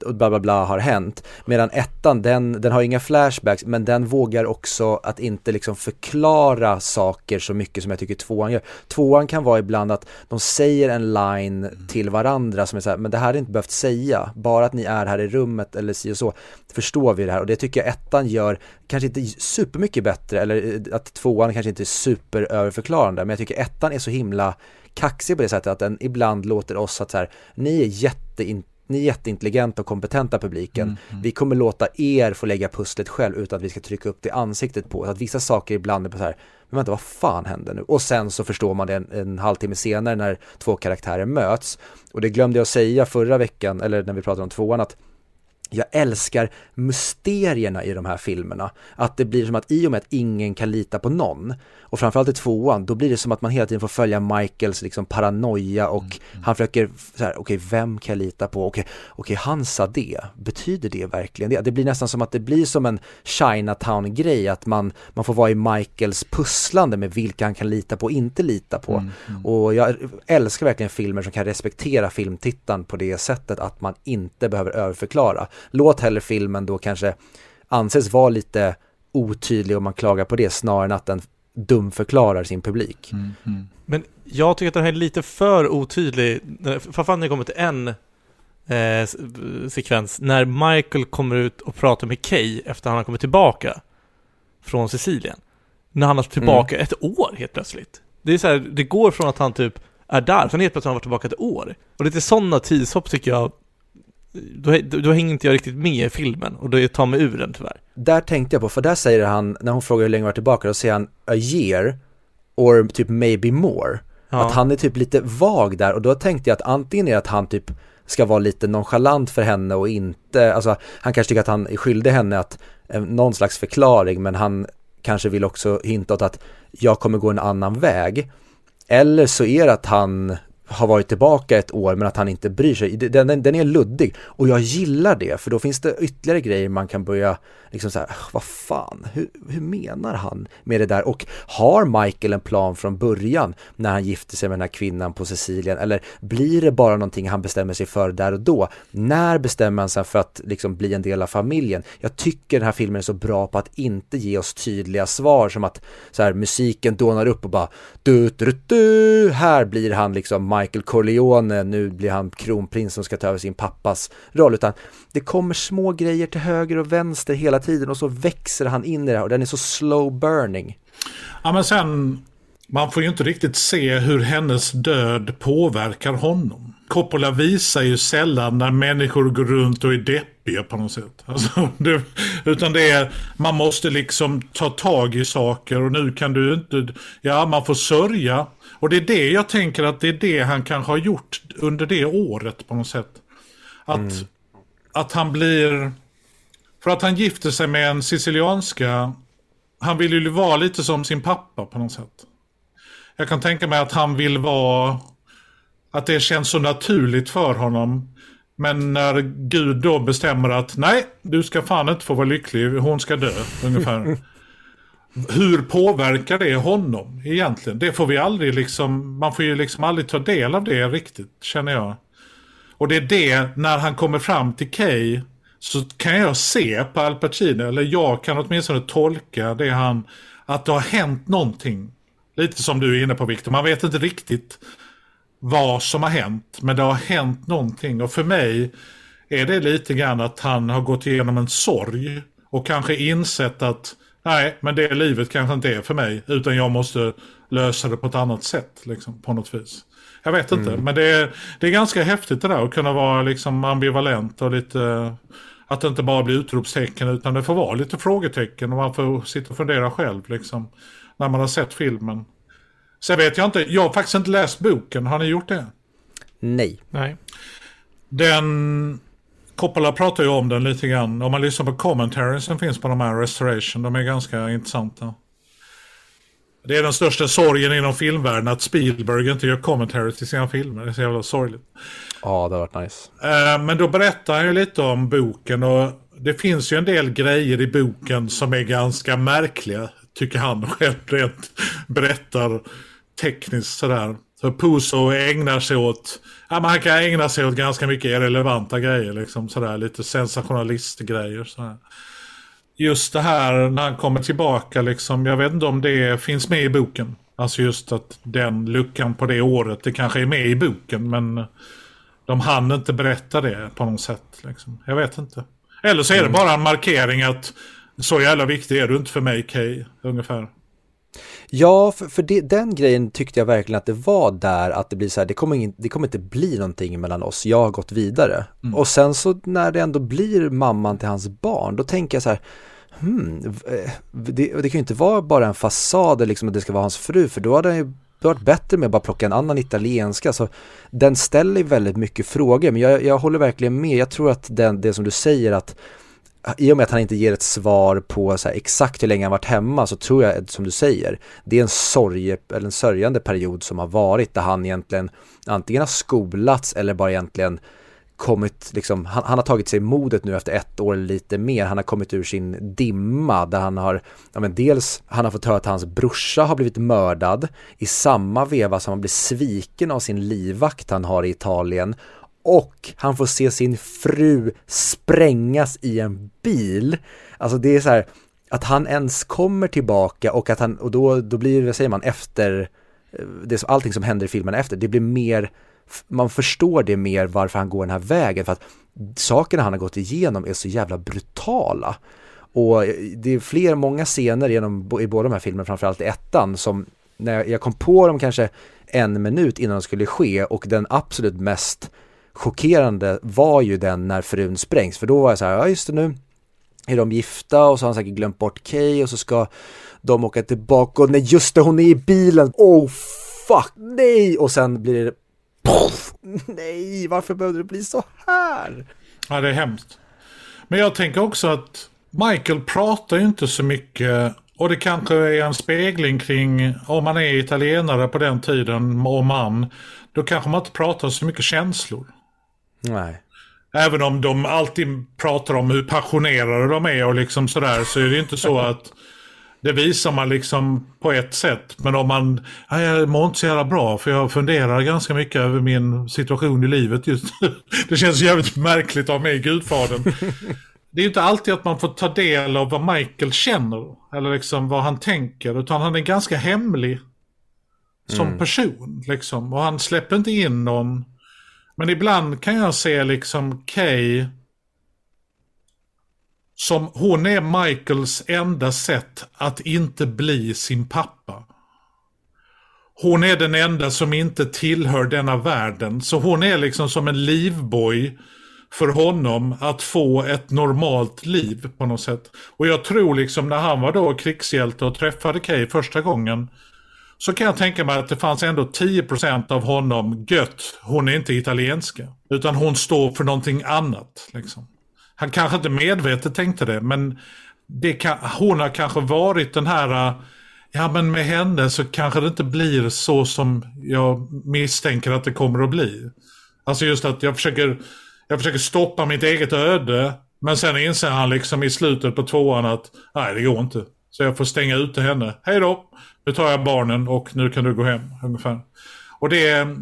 och bla bla bla har hänt. Medan ettan, den, den har inga flashbacks men den vågar också att inte liksom förklara saker så mycket som jag tycker tvåan gör. Tvåan kan vara ibland att de säger en line till varandra som är så här, men det här hade inte behövt säga, bara att ni är här i rummet eller si och så förstår vi det här och det tycker jag ettan gör kanske inte supermycket bättre eller eh, att tvåan kanske inte är superöverförklarande men jag tycker ettan är så himla kaxig på det sättet att den ibland låter oss att så här, ni är jätte ni är jätteintelligenta och kompetenta publiken. Mm, mm. Vi kommer låta er få lägga pusslet själv utan att vi ska trycka upp det ansiktet på. Att vissa saker ibland är på så här, men vänta vad fan hände nu? Och sen så förstår man det en, en halvtimme senare när två karaktärer möts. Och det glömde jag säga förra veckan, eller när vi pratade om tvåan, att jag älskar mysterierna i de här filmerna. Att det blir som att i och med att ingen kan lita på någon och framförallt i tvåan, då blir det som att man hela tiden får följa Michaels liksom paranoia och mm, mm. han försöker så här, okej, okay, vem kan jag lita på? Okej, okay, okay, han sa det, betyder det verkligen det? Det blir nästan som att det blir som en Chinatown-grej, att man, man får vara i Michaels pusslande med vilka han kan lita på och inte lita på. Mm, mm. Och jag älskar verkligen filmer som kan respektera filmtittaren på det sättet att man inte behöver överförklara. Låt hellre filmen då kanske anses vara lite otydlig och man klagar på det snarare än att den dumförklarar sin publik. Mm, mm. Men jag tycker att den här är lite för otydlig, det kommer till en eh, sekvens, när Michael kommer ut och pratar med Kay efter att han har kommit tillbaka från Sicilien. När han har tillbaka mm. ett år helt plötsligt. Det är så här, det går från att han typ är där, sen helt plötsligt har han varit tillbaka ett år. Och lite sådana tidshopp tycker jag då, då, då hänger inte jag riktigt med i filmen och det tar mig ur den tyvärr. Där tänkte jag på, för där säger han, när hon frågar hur länge han varit tillbaka, då säger han a year or typ maybe more. Ja. Att han är typ lite vag där och då tänkte jag att antingen är det att han typ ska vara lite nonchalant för henne och inte, alltså han kanske tycker att han är skyldig henne att eh, någon slags förklaring men han kanske vill också hinta åt att jag kommer gå en annan väg. Eller så är det att han har varit tillbaka ett år men att han inte bryr sig. Den, den, den, är luddig och jag gillar det för då finns det ytterligare grejer man kan börja liksom så här, vad fan, hur, hur menar han med det där? Och har Michael en plan från början när han gifter sig med den här kvinnan på Sicilien? Eller blir det bara någonting han bestämmer sig för där och då? När bestämmer han sig för att liksom bli en del av familjen? Jag tycker den här filmen är så bra på att inte ge oss tydliga svar som att så här, musiken dånar upp och bara du, du, du, här blir han liksom Michael Corleone, nu blir han kronprins som ska ta över sin pappas roll, utan det kommer små grejer till höger och vänster hela tiden och så växer han in i det här och den är så slow burning. Ja men sen, man får ju inte riktigt se hur hennes död påverkar honom. Coppola visar ju sällan när människor går runt och är deppiga på något sätt. Alltså, det, utan det är, man måste liksom ta tag i saker och nu kan du inte, ja man får sörja. Och det är det jag tänker att det är det han kanske har gjort under det året på något sätt. Att mm att han blir... För att han gifter sig med en sicilianska. Han vill ju vara lite som sin pappa på något sätt. Jag kan tänka mig att han vill vara... Att det känns så naturligt för honom. Men när Gud då bestämmer att nej, du ska fan inte få vara lycklig, hon ska dö ungefär. Hur påverkar det honom egentligen? Det får vi aldrig liksom, man får ju liksom aldrig ta del av det riktigt, känner jag. Och det är det, när han kommer fram till Kay så kan jag se på Al Pacino, eller jag kan åtminstone tolka det han, att det har hänt någonting. Lite som du är inne på Victor, man vet inte riktigt vad som har hänt, men det har hänt någonting. Och för mig är det lite grann att han har gått igenom en sorg och kanske insett att nej, men det livet kanske inte är för mig, utan jag måste lösa det på ett annat sätt, liksom, på något vis. Jag vet inte, mm. men det är, det är ganska häftigt det där att kunna vara liksom ambivalent och lite... Att det inte bara blir utropstecken utan det får vara lite frågetecken och man får sitta och fundera själv liksom. När man har sett filmen. Sen vet jag inte, jag har faktiskt inte läst boken. Har ni gjort det? Nej. Nej. Den... Coppola pratar ju om den lite grann. Om man lyssnar på commentaries som finns på de här Restoration. De är ganska intressanta. Det är den största sorgen inom filmvärlden att Spielberg inte gör commentary till sina filmer. Det är så jävla sorgligt. Ja, det har varit nice. Eh, men då berättar han ju lite om boken och det finns ju en del grejer i boken som är ganska märkliga. Tycker han själv rent berättar tekniskt sådär. Så Puso ägnar sig åt, ja men han kan ägna sig åt ganska mycket relevanta grejer liksom sådär. Lite sensationalistgrejer sådär. Just det här när han kommer tillbaka liksom, jag vet inte om det finns med i boken. Alltså just att den luckan på det året, det kanske är med i boken men de hann inte berätta det på något sätt. Liksom. Jag vet inte. Eller så är det Mm. bara en markering att så jävla viktig är du inte för mig Kay, ungefär. Ja, för, för det, den grejen tyckte jag verkligen att det var där, att det blir så här, det kommer, ingen, det kommer inte bli någonting mellan oss, jag har gått vidare. Och sen så när det ändå blir mamman till hans barn, då tänker jag så här, hmm, eh, det, det kan ju inte vara bara en fasad liksom att det ska vara hans fru, för då hade han ju det varit bättre med att bara plocka en annan italienska. Så den ställer väldigt mycket frågor, men jag, jag håller verkligen med. Jag tror att den, det som du säger att i och med att han inte ger ett svar på så här, exakt hur länge han varit hemma så tror jag, som du säger, det är en sorge, eller en sörjande period som har varit där han egentligen antingen har skolats eller bara egentligen kommit, liksom, han, han har tagit sig modet nu efter ett år eller lite mer, han har kommit ur sin dimma där han har, ja men dels, han har fått höra att hans brorsa har blivit mördad i samma veva som han blir sviken av sin livvakt han har i Italien och han får se sin fru sprängas i en bil. Alltså det är så här, att han ens kommer tillbaka och att han, och då, då blir det, säger man, efter, eh, det, allting som händer i filmen efter, det blir mer, man förstår det mer varför han går den här vägen, för att sakerna han har gått igenom är så jävla brutala. Och eh, det är fler, många scener genom, i båda de här filmerna, framförallt i ettan, som när jag, jag kom på dem kanske en minut innan de skulle ske och den absolut mest chockerande var ju den när frun sprängs, för då var jag så här, ja just det nu är de gifta och så har han säkert glömt bort Kay och så ska de åka tillbaka och nej just det, hon är i bilen, oh fuck, nej! Och sen blir det Poff! Nej, varför behövde det bli så här? Ja, det är hemskt. Men jag tänker också att Michael pratar ju inte så mycket. Och det kanske är en spegling kring, om man är italienare på den tiden och man, då kanske man inte pratar så mycket känslor. Nej. Även om de alltid pratar om hur passionerade de är och liksom sådär så är det inte så att det visar man liksom på ett sätt. Men om man, ja, jag mår inte så jävla bra för jag funderar ganska mycket över min situation i livet just nu. Det känns jävligt märkligt av mig, Gudfadern. Det är inte alltid att man får ta del av vad Michael känner. Eller liksom vad han tänker. Utan han är ganska hemlig. Som person liksom. Och han släpper inte in någon. Men ibland kan jag se liksom Kay som hon är Michaels enda sätt att inte bli sin pappa. Hon är den enda som inte tillhör denna världen. Så hon är liksom som en livboj för honom att få ett normalt liv på något sätt. Och jag tror liksom när han var då krigshjälte och träffade Kay första gången så kan jag tänka mig att det fanns ändå 10% av honom gött. Hon är inte italienska. Utan hon står för någonting annat. Liksom. Han kanske inte medvetet tänkte det, men det kan, hon har kanske varit den här, äh, ja men med henne så kanske det inte blir så som jag misstänker att det kommer att bli. Alltså just att jag försöker, jag försöker stoppa mitt eget öde, men sen inser han liksom i slutet på tvåan att nej det går inte. Så jag får stänga ute henne. Hej då, nu tar jag barnen och nu kan du gå hem ungefär. Och det är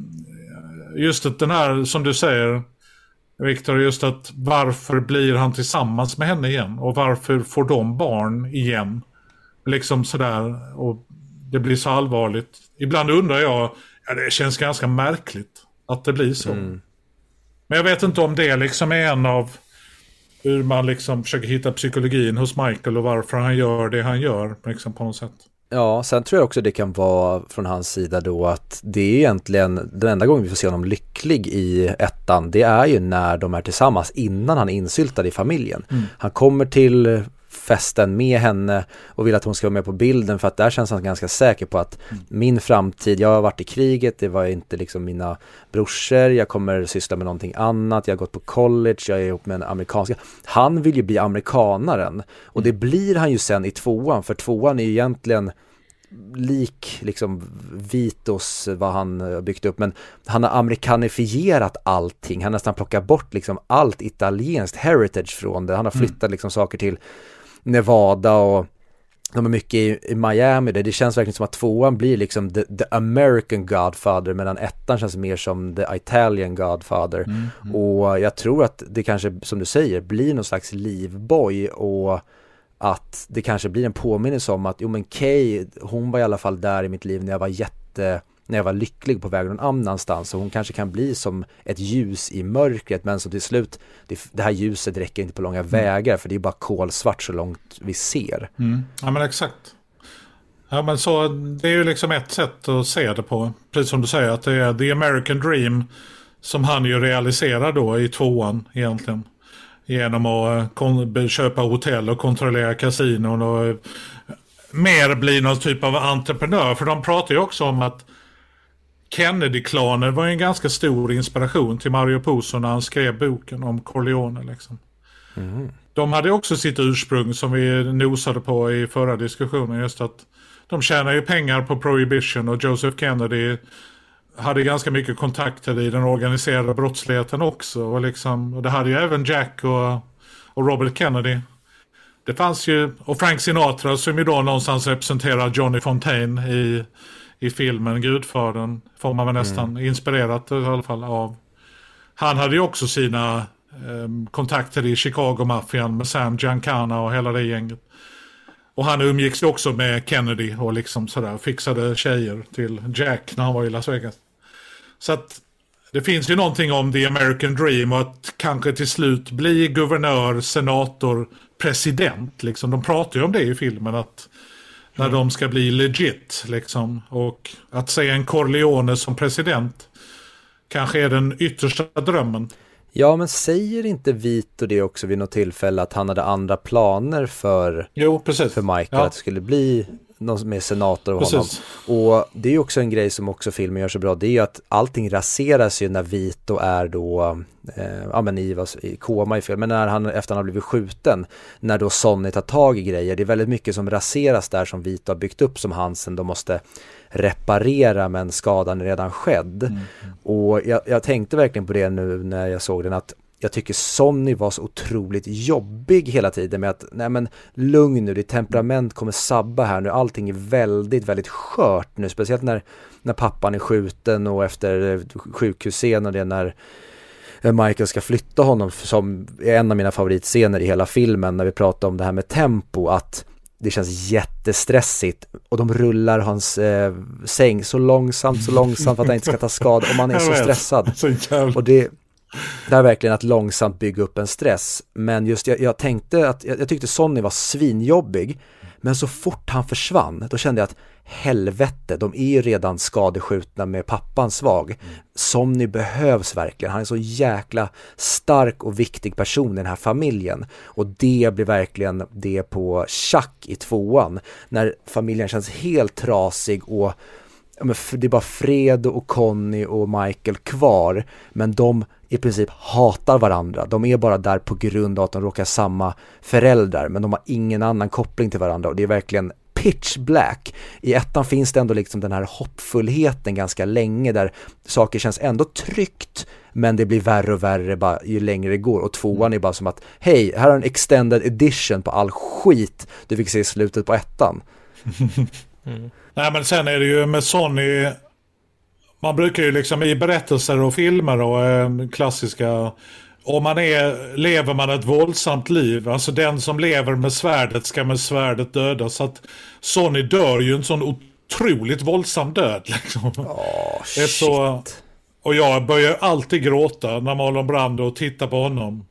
just att den här som du säger, Viktor, just att varför blir han tillsammans med henne igen? Och varför får de barn igen? Liksom sådär. Och det blir så allvarligt. Ibland undrar jag, ja det känns ganska märkligt att det blir så. Men jag vet inte om det liksom är en av hur man liksom försöker hitta psykologin hos Michael och varför han gör det han gör liksom på något sätt. Ja, sen tror jag också det kan vara från hans sida då att det är egentligen den enda gången vi får se honom lycklig i ettan, det är ju när de är tillsammans innan han är insyltad i familjen. Han kommer till festen med henne och vill att hon ska vara med på bilden för att där känns han ganska säker på att min framtid, jag har varit i kriget, det var inte liksom mina brorsor, jag kommer syssla med någonting annat, jag har gått på college, jag är ihop med en amerikanska. Han vill ju bli amerikanaren och det blir han ju sen i tvåan, för tvåan är ju egentligen lik liksom Vitos vad han har byggt upp men han har amerikanifierat allting, han har nästan plockat bort liksom allt italienskt heritage från det, han har mm. flyttat mm. liksom saker till Nevada och de är mycket i, i Miami, det, det känns verkligen som att tvåan blir liksom the, the, American Godfather medan ettan känns mer som the Italian Godfather. Mm, mm. Och jag tror att det kanske, som du säger, blir någon slags livboj och att det kanske blir en påminnelse om att jo men Kay, hon var i alla fall där i mitt liv när jag var jätte när jag var lycklig på väg någon annanstans och hon kanske kan bli som ett ljus i mörkret men som till slut det, det här ljuset räcker inte på långa mm. vägar för det är bara kolsvart så långt vi ser. Mm. Ja men exakt. Ja men så det är ju liksom ett sätt att se det på. Precis som du säger att det är the American dream som han ju realiserar då i tvåan egentligen. Genom att eh, köpa hotell och kontrollera kasinon och eh, mer bli någon typ av entreprenör. För de pratar ju också om att Kennedy-klanen var en ganska stor inspiration till Mario Puzo när han skrev boken om Corleone. Liksom. Mm. De hade också sitt ursprung som vi nosade på i förra diskussionen. Just att de tjänar ju pengar på Prohibition och Joseph Kennedy hade ganska mycket kontakter i den organiserade brottsligheten också. Och, liksom, och det hade ju även Jack och, och Robert Kennedy. Det fanns ju, och Frank Sinatra som ju då någonstans representerar Johnny Fontaine i i filmen Gudfadern. Får man väl nästan mm. inspirerat i alla fall av. Han hade ju också sina eh, kontakter i Chicago-maffian med Sam Giancana och hela det gänget. Och han umgicks ju också med Kennedy och liksom sådär fixade tjejer till Jack när han var i Las Vegas. Så att det finns ju någonting om the American dream och att kanske till slut bli guvernör, senator, president. Liksom. De pratar ju om det i filmen att när de ska bli legit liksom. Och att se en Corleone som president kanske är den yttersta drömmen. Ja, men säger inte Vito det också vid något tillfälle att han hade andra planer för, jo, precis. för Michael? Ja. Att det skulle bli någon med senator och honom. Och det är ju också en grej som också filmen gör så bra, det är ju att allting raseras ju när Vito är då, eh, ja men i, i koma i film, men när han efter han har blivit skjuten, när då Sonny tar tag i grejer, det är väldigt mycket som raseras där som Vito har byggt upp som han sen då måste reparera men skadan är redan skedd. Mm. Och jag, jag tänkte verkligen på det nu när jag såg den att jag tycker Sonny var så otroligt jobbig hela tiden med att, nej men lugn nu, ditt temperament kommer sabba här nu, allting är väldigt, väldigt skört nu, speciellt när, när pappan är skjuten och efter sjukhusscenen, det är när Michael ska flytta honom som är en av mina favoritscener i hela filmen när vi pratar om det här med tempo, att det känns jättestressigt och de rullar hans eh, säng så långsamt, så långsamt för att han inte ska ta skada och man är så stressad. Och det, det är verkligen att långsamt bygga upp en stress. Men just jag, jag tänkte att, jag, jag, tyckte Sonny var svinjobbig. Men så fort han försvann, då kände jag att helvete, de är ju redan skadeskjutna med pappan svag. Mm. Sonny behövs verkligen, han är så jäkla stark och viktig person i den här familjen. Och det blir verkligen det på tjack i tvåan, när familjen känns helt trasig och det är bara Fred och Conny och Michael kvar, men de i princip hatar varandra. De är bara där på grund av att de råkar samma föräldrar, men de har ingen annan koppling till varandra och det är verkligen pitch black. I ettan finns det ändå liksom den här hoppfullheten ganska länge där saker känns ändå tryggt men det blir värre och värre bara ju längre det går och tvåan är bara som att hej, här har en extended edition på all skit du fick se i slutet på ettan. Mm. Nej men sen är det ju med Sony man brukar ju liksom i berättelser och filmer och eh, klassiska om man är, lever man ett våldsamt liv, alltså den som lever med svärdet ska med svärdet döda. Så att Sonny dör ju en sån otroligt våldsam död. Liksom. Oh, shit. Så, och jag börjar alltid gråta när Marlon Brando tittar på honom.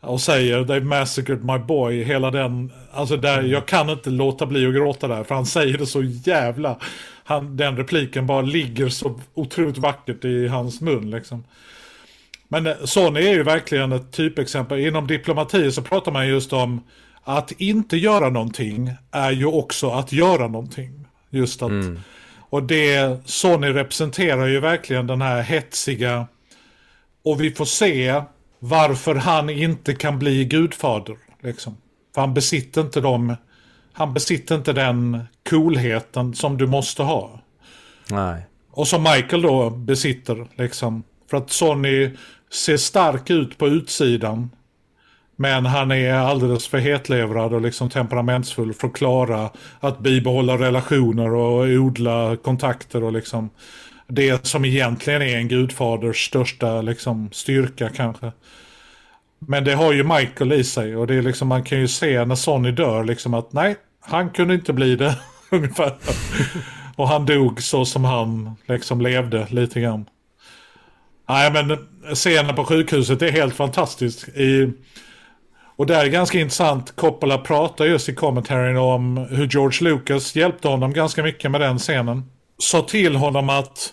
Och säger They've massacred my boy. Hela den, alltså där, jag kan inte låta bli att gråta där. För han säger det så jävla han, den repliken bara ligger så otroligt vackert i hans mun liksom. Men eh, Sony är ju verkligen ett typexempel. Inom diplomati så pratar man just om att inte göra någonting är ju också att göra någonting. Just att, mm. och det Sony representerar ju verkligen den här hetsiga, och vi får se varför han inte kan bli gudfader. Liksom. För han besitter inte de han besitter inte den coolheten som du måste ha. Nej. Och som Michael då besitter liksom. För att Sonny ser stark ut på utsidan. Men han är alldeles för hetlevrad och liksom temperamentsfull för att klara att bibehålla relationer och odla kontakter och liksom det som egentligen är en gudfaders största liksom styrka kanske. Men det har ju Michael i sig och det är liksom man kan ju se när Sonny dör liksom att nej, han kunde inte bli det ungefär. och han dog så som han liksom levde lite grann. Nej men scenen på sjukhuset är helt fantastisk. I, och det är ganska intressant. Coppola pratar just i kommentarien om hur George Lucas hjälpte honom ganska mycket med den scenen. Sa till honom att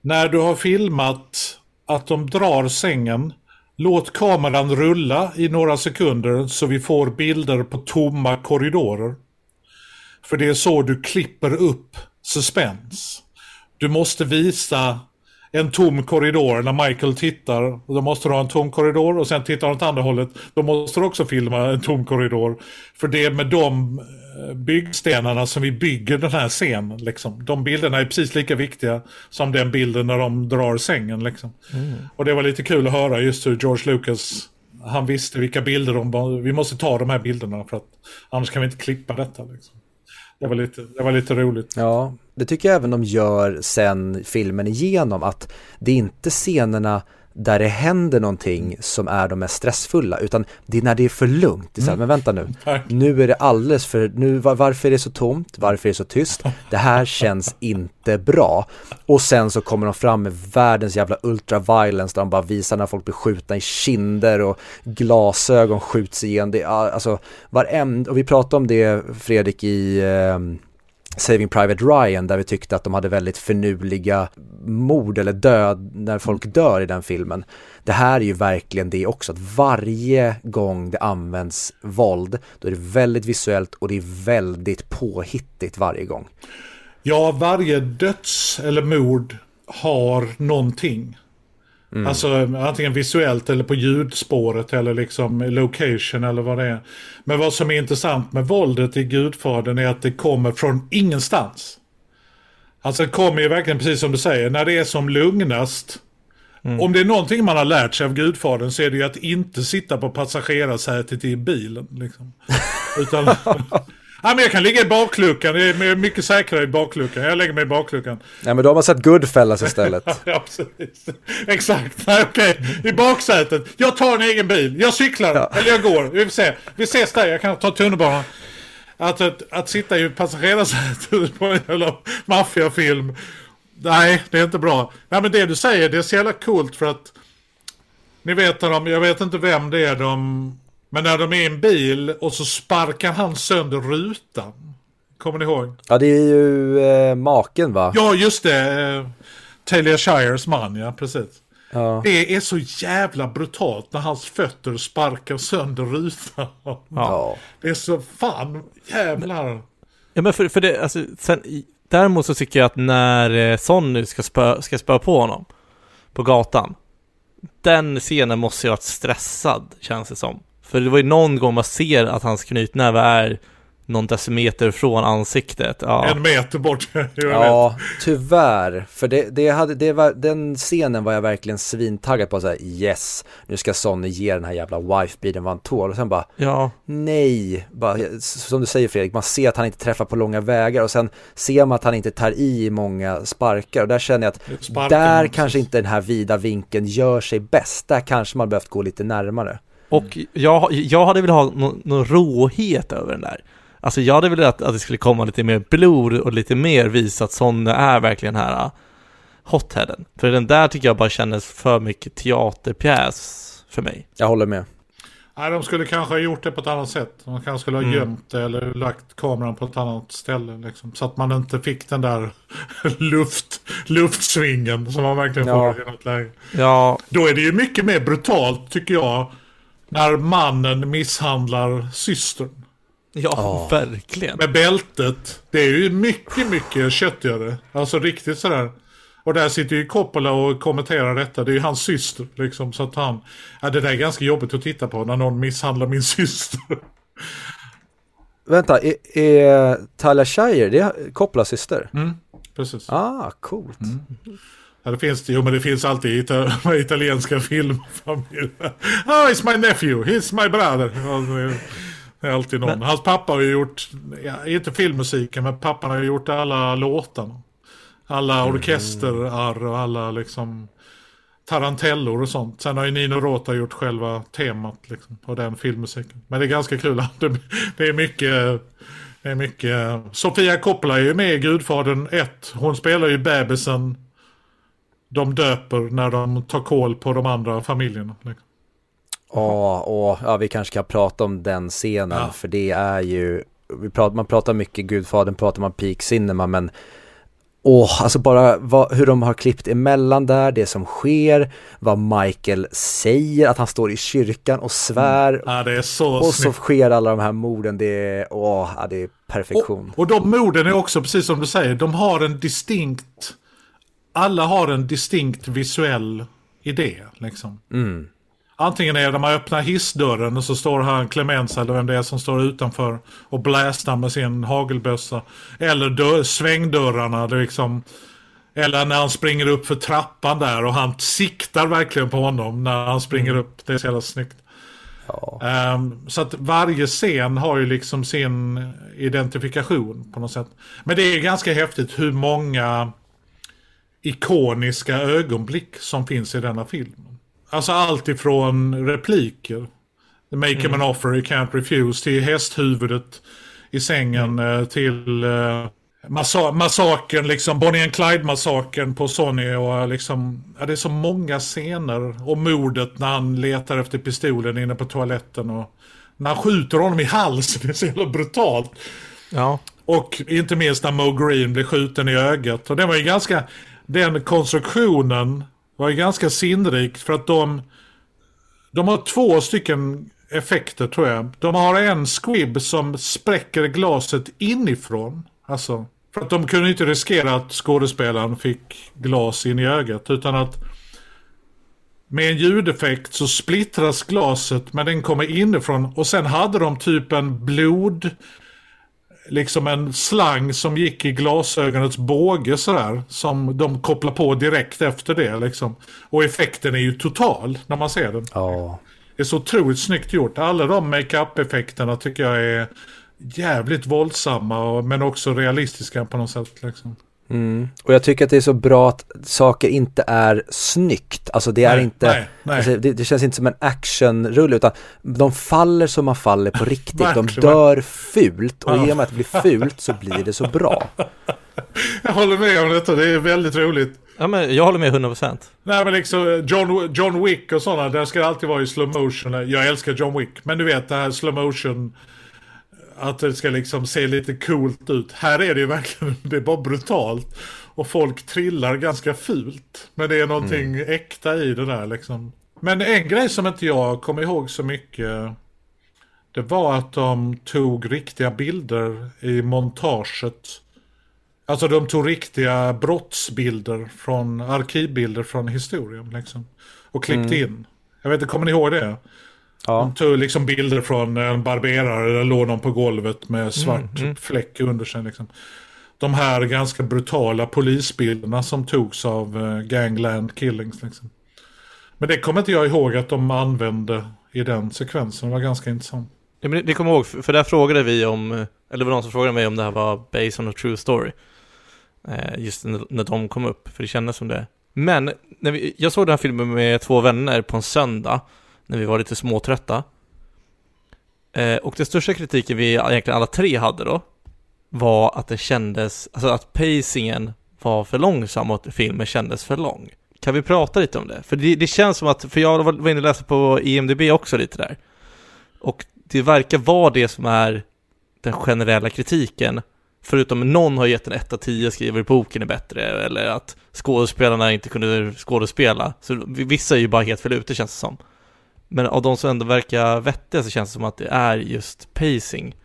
när du har filmat att de drar sängen Låt kameran rulla i några sekunder så vi får bilder på tomma korridorer. För det är så du klipper upp suspens. Du måste visa en tom korridor när Michael tittar. Då måste du ha en tom korridor och sen tittar han åt andra hållet. Då måste du också filma en tom korridor. För det är med de eh, byggstenarna som vi bygger den här scenen. Liksom. De bilderna är precis lika viktiga som den bilden när de drar sängen. Liksom. Mm. Och det var lite kul att höra just hur George Lucas han visste vilka bilder de Vi måste ta de här bilderna för att annars kan vi inte klippa detta. Liksom. Det var, lite, det var lite roligt. Ja, det tycker jag även de gör sen filmen igenom, att det är inte scenerna där det händer någonting som är de mest stressfulla, utan det är när det är för lugnt. Det är så här, mm. men vänta nu, nu är det alldeles för, nu, varför är det så tomt, varför är det så tyst? Det här känns inte bra. Och sen så kommer de fram med världens jävla ultraviolence där de bara visar när folk blir skjutna i kinder och glasögon skjuts igen. Det är alltså varenda, och vi pratade om det Fredrik i eh, Saving Private Ryan där vi tyckte att de hade väldigt förnuliga mord eller död när folk dör i den filmen. Det här är ju verkligen det också, att varje gång det används våld då är det väldigt visuellt och det är väldigt påhittigt varje gång. Ja, varje döds eller mord har någonting. Mm. Alltså antingen visuellt eller på ljudspåret eller liksom location eller vad det är. Men vad som är intressant med våldet i Gudfadern är att det kommer från ingenstans. Alltså det kommer ju verkligen precis som du säger, när det är som lugnast. Mm. Om det är någonting man har lärt sig av Gudfadern så är det ju att inte sitta på passagerarsätet i bilen. Liksom. Utan, Ja, men jag kan ligga i bakluckan, det är mycket säkrare i bakluckan. Jag lägger mig i bakluckan. Nej men då har man sett Goodfellas istället. ja, precis. Exakt, okej. Okay. I baksätet. Jag tar en egen bil, jag cyklar, ja. eller jag går. Vi får se. Vi ses där, jag kan ta tunnelbanan. Att, att, att sitta i passagerarsätet på en jävla maffiafilm. Nej, det är inte bra. Nej men det du säger, det är så jävla coolt för att ni vet när de, jag vet inte vem det är de men när de är i en bil och så sparkar han sönder rutan. Kommer ni ihåg? Ja, det är ju eh, maken va? Ja, just det. Eh, Talia Shires man, ja, precis. Ja. Det är så jävla brutalt när hans fötter sparkar sönder rutan. Ja. Det är så fan, jävlar. Ja, men för, för det, alltså, sen, däremot så tycker jag att när eh, Sonny ska spö, ska spö på honom på gatan, den scenen måste ju ha varit stressad, känns det som. För det var ju någon gång man ser att hans knytnäve är någon decimeter från ansiktet. Ja. En meter bort. ja, tyvärr. För det, det hade, det var, den scenen var jag verkligen svintaggad på. Så här, yes, nu ska Sonny ge den här jävla wife-beaten vad han tål. Och sen bara, ja. nej. Bara, som du säger Fredrik, man ser att han inte träffar på långa vägar. Och sen ser man att han inte tar i många sparkar. Och där känner jag att Sparken, där kanske inte den här vida vinkeln gör sig bäst. Där kanske man behövt gå lite närmare. Och jag, jag hade velat ha någon, någon råhet över den där. Alltså jag hade velat att det skulle komma lite mer blod och lite mer visa att Sonne är verkligen här uh, hotheaden. För den där tycker jag bara kändes för mycket teaterpjäs för mig. Jag håller med. Nej, de skulle kanske ha gjort det på ett annat sätt. De kanske skulle ha mm. gömt det eller lagt kameran på ett annat ställe. Liksom, så att man inte fick den där luft, luftsvingen som man verkligen ja. får i något läge. Ja. Då är det ju mycket mer brutalt tycker jag när mannen misshandlar systern. Ja, oh. verkligen. Med bältet. Det är ju mycket, mycket köttigare. Alltså riktigt sådär. Och där sitter ju Coppola och kommenterar detta. Det är ju hans syster liksom. Så att han... Ja, det där är ganska jobbigt att titta på när någon misshandlar min syster. vänta, är, är Talia Shire, det är Coppolas syster? Mm, precis. Ah, coolt. Mm. Ja, det finns, jo, men det finns alltid i ita italienska filmfamiljer. Oh, it's my nephew, he's my brother. Det är alltid någon. Men... Hans pappa har ju gjort, ja, inte filmmusiken, men pappan har ju gjort alla låtarna. Alla mm. orkesterarr och alla liksom tarantellor och sånt. Sen har ju Nino Rota gjort själva temat liksom, på den filmmusiken. Men det är ganska kul. Det, är mycket... Det är mycket... Sofia Coppola är ju med i Gudfadern 1. Hon spelar ju bebisen de döper när de tar koll på de andra familjerna. Liksom. Åh, åh, ja vi kanske kan prata om den scenen ja. för det är ju, vi pratar, man pratar mycket Gudfadern, pratar man Peak Cinema men Åh, alltså bara vad, hur de har klippt emellan där, det som sker, vad Michael säger, att han står i kyrkan och svär. Mm. Ja, det är så Och så sker alla de här morden, det är, åh, ja, det är perfektion. Och, och de morden är också, precis som du säger, de har en distinkt, alla har en distinkt visuell idé, liksom. Mm. Antingen är det när man öppnar hissdörren och så står han Clemens eller vem det är som står utanför och blästar med sin hagelbössa. Eller dörr, svängdörrarna liksom. Eller när han springer upp för trappan där och han siktar verkligen på honom när han springer mm. upp. Det är så jävla snyggt. Ja. Um, så att varje scen har ju liksom sin identifikation på något sätt. Men det är ganska häftigt hur många ikoniska ögonblick som finns i denna filmen. Alltså allt ifrån repliker. Make mm. him an offer, he can't refuse. Till hästhuvudet i sängen. Mm. Till uh, massa massakern, liksom Bonnie and Clyde-massakern på Sony. Och liksom, ja, det är så många scener. Och mordet när han letar efter pistolen inne på toaletten. Och när han skjuter honom i halsen. Det är så jävla brutalt. Ja. Och inte minst när Mo Green blir skjuten i ögat. Och det var ju ganska... Den konstruktionen var ju ganska sinnrikt för att de, de har två stycken effekter tror jag. De har en squib som spräcker glaset inifrån. Alltså, för att de kunde inte riskera att skådespelaren fick glas in i ögat utan att med en ljudeffekt så splittras glaset men den kommer inifrån och sen hade de typ en blod liksom en slang som gick i glasögonets båge sådär. Som de kopplar på direkt efter det liksom. Och effekten är ju total när man ser den. Ja. Det är så otroligt snyggt gjort. Alla de makeup-effekterna tycker jag är jävligt våldsamma men också realistiska på något sätt liksom. Mm. Och jag tycker att det är så bra att saker inte är snyggt. Alltså det är nej, inte, nej, nej. Alltså det, det, känns inte som en actionrulle utan de faller som man faller på riktigt. de dör fult och i och med att det blir fult så blir det så bra. Jag håller med om detta, det är väldigt roligt. Ja men jag håller med 100%. Nej men liksom John, John Wick och sådana, där ska det alltid vara i slow motion. Jag älskar John Wick, men du vet det här slow motion att det ska liksom se lite coolt ut. Här är det ju verkligen, det är bara brutalt. Och folk trillar ganska fult. Men det är någonting mm. äkta i det där liksom. Men en grej som inte jag kommer ihåg så mycket. Det var att de tog riktiga bilder i montaget. Alltså de tog riktiga brottsbilder från arkivbilder från historien liksom. Och klippte mm. in. Jag vet inte, kommer ni ihåg det? Ja. De tog liksom bilder från en barberare, där låg någon på golvet med svart mm, mm. fläck under sig. Liksom. De här ganska brutala polisbilderna som togs av uh, Gangland Killings. Liksom. Men det kommer inte jag ihåg att de använde i den sekvensen. Det var ganska intressant. Ja, men det kommer jag ihåg, för där frågade vi om, eller det var någon som frågade mig om det här var based on a true story. Eh, just när de kom upp, för det kändes som det. Men, när vi, jag såg den här filmen med två vänner på en söndag när vi var lite småtrötta. Eh, och den största kritiken vi egentligen alla tre hade då var att det kändes, alltså att pacingen var för långsam och att filmen kändes för lång. Kan vi prata lite om det? För det, det känns som att, för jag var inne och läste på IMDB också lite där. Och det verkar vara det som är den generella kritiken. Förutom någon har gett en 1 av 10 skriver boken är bättre eller att skådespelarna inte kunde skådespela. Så vissa är ju bara helt fel ute känns det som. Men av de som ändå verkar vettiga så känns det som att det är just pacing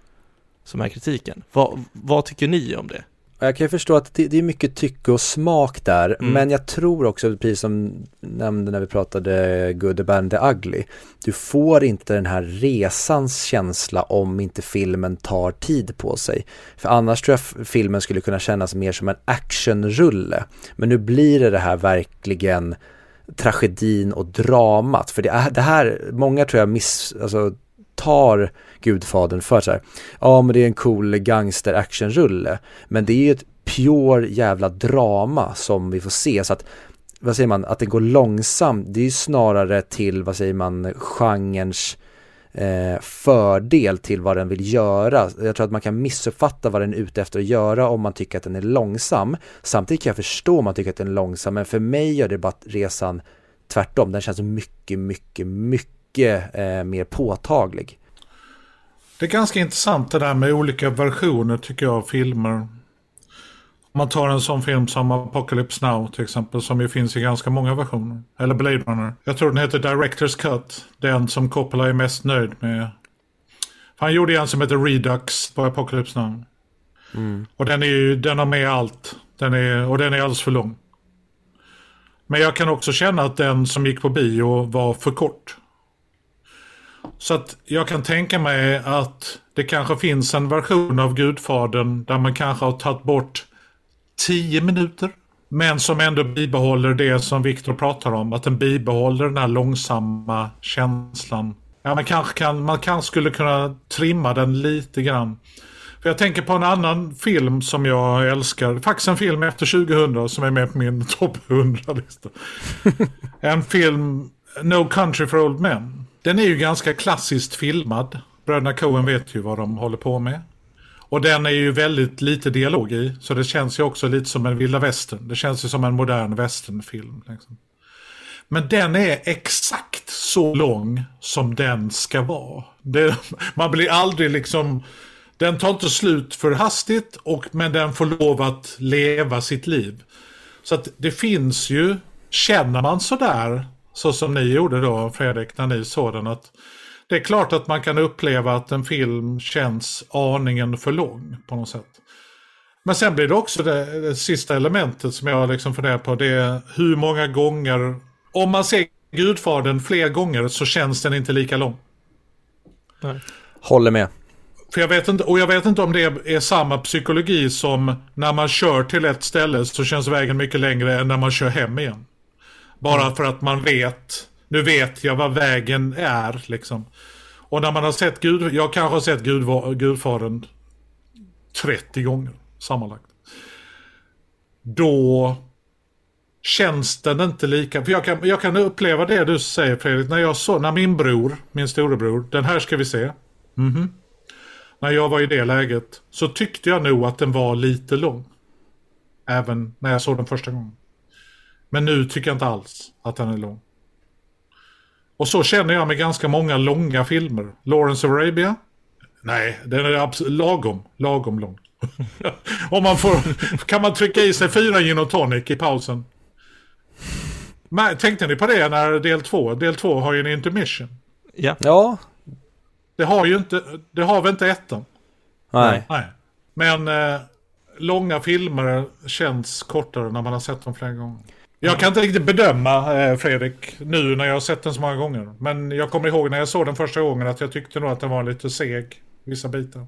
som är kritiken. Vad, vad tycker ni om det? Jag kan ju förstå att det, det är mycket tycke och smak där, Mm. men jag tror också, precis som nämnde när vi pratade Good, the Bad, the Ugly, du får inte den här resans känsla om inte filmen tar tid på sig. För annars tror jag filmen skulle kunna kännas mer som en actionrulle. Men nu blir det det här verkligen tragedin och dramat. För det, är, det här, många tror jag miss, alltså, tar Gudfadern för så här, ja men det är en cool gangster actionrulle. Men det är ju ett pure jävla drama som vi får se. Så att, vad säger man, att det går långsamt, det är ju snarare till, vad säger man, genrens eh, fördel till vad den vill göra. Jag tror att man kan missuppfatta vad den är ute efter att göra om man tycker att den är långsam. Samtidigt kan jag förstå om man tycker att den är långsam, men för mig gör det bara att resan tvärtom. Den känns mycket, mycket, mycket eh, mer påtaglig. Det är ganska intressant det där med olika versioner tycker jag av filmer. Man tar en sån film som Apocalypse Now till exempel som ju finns i ganska många versioner. Eller Blade Runner. Jag tror den heter Director's Cut. Den som Coppola är mest nöjd med. Han gjorde en som heter Redux på Apocalypse Now. Och den är ju, den har med allt. Den är, och den är alldeles för lång. Men jag kan också känna att den som gick på bio var för kort. Så att jag kan tänka mig att det kanske finns en version av Gudfadern där man kanske har tagit bort 10 minuter. Men som ändå bibehåller det som Viktor pratar om. Att den bibehåller den här långsamma känslan. Ja, man kanske, kan, man kanske skulle kunna trimma den lite grann. För jag tänker på en annan film som jag älskar. Faktiskt en film efter 2000 som är med på min topp 100-lista. en film, No Country for Old Men. Den är ju ganska klassiskt filmad. Bröderna Coen vet ju vad de håller på med. Och den är ju väldigt lite dialog i. Så det känns ju också lite som en vilda västern. Det känns ju som en modern västernfilm. Liksom. Men den är exakt så lång som den ska vara. Det, man blir aldrig liksom... Den tar inte slut för hastigt, och, men den får lov att leva sitt liv. Så att det finns ju, känner man sådär, så som ni gjorde då Fredrik, när ni såg den, att det är klart att man kan uppleva att en film känns aningen för lång på något sätt. Men sen blir det också det, det sista elementet som jag liksom funderar på, det är hur många gånger, om man ser Gudfadern fler gånger så känns den inte lika lång. Håller med. För jag vet inte, och jag vet inte om det är samma psykologi som när man kör till ett ställe så känns vägen mycket längre än när man kör hem igen. Bara för att man vet, nu vet jag vad vägen är liksom. Och när man har sett Gud, jag kanske har sett Gud, Gudfadern 30 gånger sammanlagt. Då känns den inte lika, för jag kan, jag kan uppleva det du säger Fredrik, när jag såg, när min bror, min storebror, den här ska vi se. Mhm. När jag var i det läget så tyckte jag nog att den var lite lång. Även när jag såg den första gången. Men nu tycker jag inte alls att den är lång. Och så känner jag med ganska många långa filmer. Lawrence of Arabia? Nej, den är lagom. Lagom lång. Om man får, kan man trycka i sig fyra gin och tonic i pausen? Men, tänkte ni på det när del två? Del två har ju en intermission. Ja, Ja, Det har ju inte, det har väl inte ettan? nej. Nej. Men eh, långa filmer känns kortare när man har sett dem flera gånger. Jag kan inte riktigt bedöma eh, Fredrik nu när jag har sett den så många gånger. Men jag kommer ihåg när jag såg den första gången att jag tyckte nog att den var lite seg. Vissa bitar.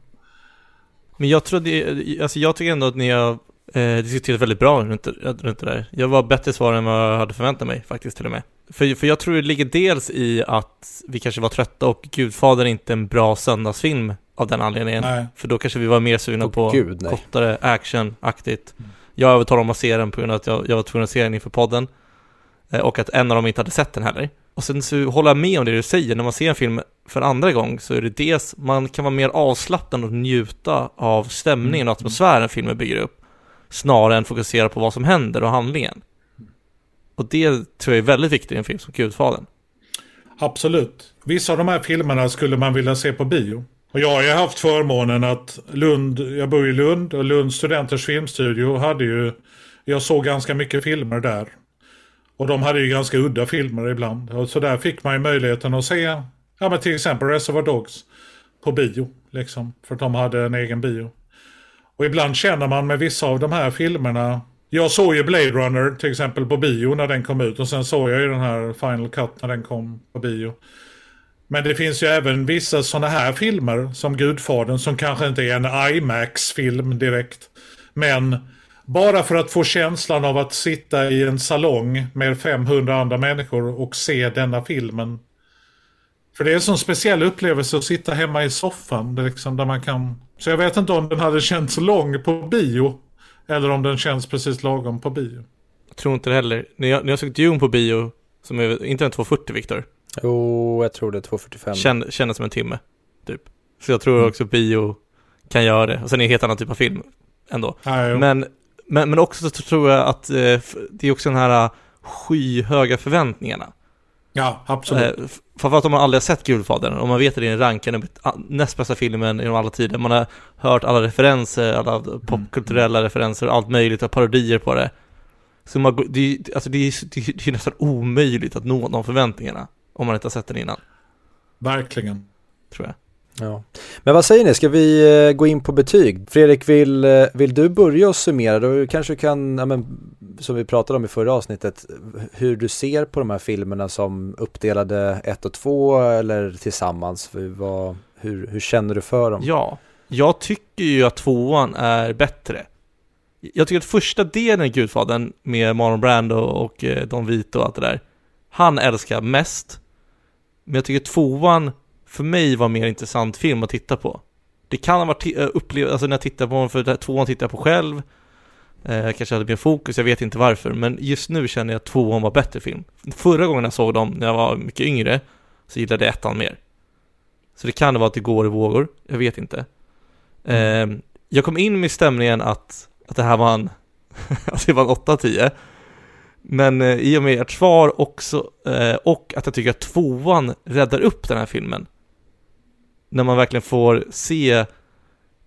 men jag tror det, alltså jag tycker ändå att ni har eh, diskuterat väldigt bra runt, runt det där. Jag var bättre svar än vad jag hade förväntat mig faktiskt till och med. För, för jag tror det ligger dels i att vi kanske var trötta och Gudfadern är inte en bra söndagsfilm av den anledningen. Nej. För då kanske vi var mer sugna Åh, på gud, nej. kortare action-aktigt. Jag övertalade om att se den på grund av att jag, jag var tvungen att se den inför podden. Eh, och att en av dem inte hade sett den heller. Och sen så håller jag med om det du säger, när man ser en film för andra gång så är det dels, man kan vara mer avslappnad och njuta av stämningen och atmosfären filmen bygger upp. Snarare än fokusera på vad som händer och handlingen. Och det tror jag är väldigt viktigt i en film som Gudfadern. Absolut. Vissa av de här filmerna skulle man vilja se på bio. Och jag har ju haft förmånen att Lund, jag bor i Lund och Lunds studenters filmstudio hade ju, jag såg ganska mycket filmer där. Och de hade ju ganska udda filmer ibland. Och så där fick man ju möjligheten att se, ja men till exempel Reservoir Dogs på bio. Liksom, för att de hade en egen bio. Och ibland känner man med vissa av de här filmerna. Jag såg ju Blade Runner till exempel på bio när den kom ut. Och sen såg jag ju den här Final Cut när den kom på bio. Men det finns ju även vissa sådana här filmer som Gudfadern som kanske inte är en IMAX-film direkt. Men bara för att få känslan av att sitta i en salong med 500 andra människor och se denna filmen. För det är en sån speciell upplevelse att sitta hemma i soffan. Liksom, där man kan... Så jag vet inte om den hade känts lång på bio. Eller om den känns precis lagom på bio. Jag tror inte det heller. När jag, när jag såg Dune på bio, som är inte en 240 Viktor. Jo, jag tror det är 2.45. Kände, kände som en timme, typ. Så jag tror också bio kan göra det. Och sen är det en helt annan typ av film ändå. Nej, Men, men, men också så tror jag att eh, det är också den här eh, skyhöga förväntningarna. ja, absolut. Eh, Framförallt om man aldrig har sett Gudfadern och man vet att det är en rankad näst bästa filmen genom alla tider. Man har hört alla referenser, alla popkulturella referenser, allt möjligt och parodier på det. Så man, det, är- alltså det, är, det är nästan omöjligt att nå de förväntningarna om man inte har sett den innan, Verkligen. tror jag. Ja. Men vad säger ni, ska vi eh, gå in på betyg? Fredrik, vill, eh, vill du börja och summera? Då kanske du kan, ja, men, som vi pratade om i förra avsnittet, hur du ser på de här filmerna som uppdelade ett och två eller tillsammans. För Vad, hur, hur känner du för dem? Ja, jag tycker ju att tvåan är bättre. Jag tycker att första delen i Gudfadern med Marlon Brando och eh, Don Vito och allt det där, han älskar mest. Men jag tycker tvåan för mig var mer intressant film att titta på. Det kan ha varit eh, upplev- alltså när jag tittar på den, för tvåan tittar jag på själv. Eh, kanske hade mer fokus, jag vet inte varför. Men just nu känner jag att tvåan var bättre film. Förra gången jag såg dem, när jag var mycket yngre, så gillade jag ettan mer. Så det kan vara att det går i vågor, jag vet inte. Eh, jag kom in med stämningen att, att det här var en, att det var en 8-10. Men eh, i och med ert svar också, eh, och att jag tycker att tvåan räddar upp den här filmen. När man verkligen får se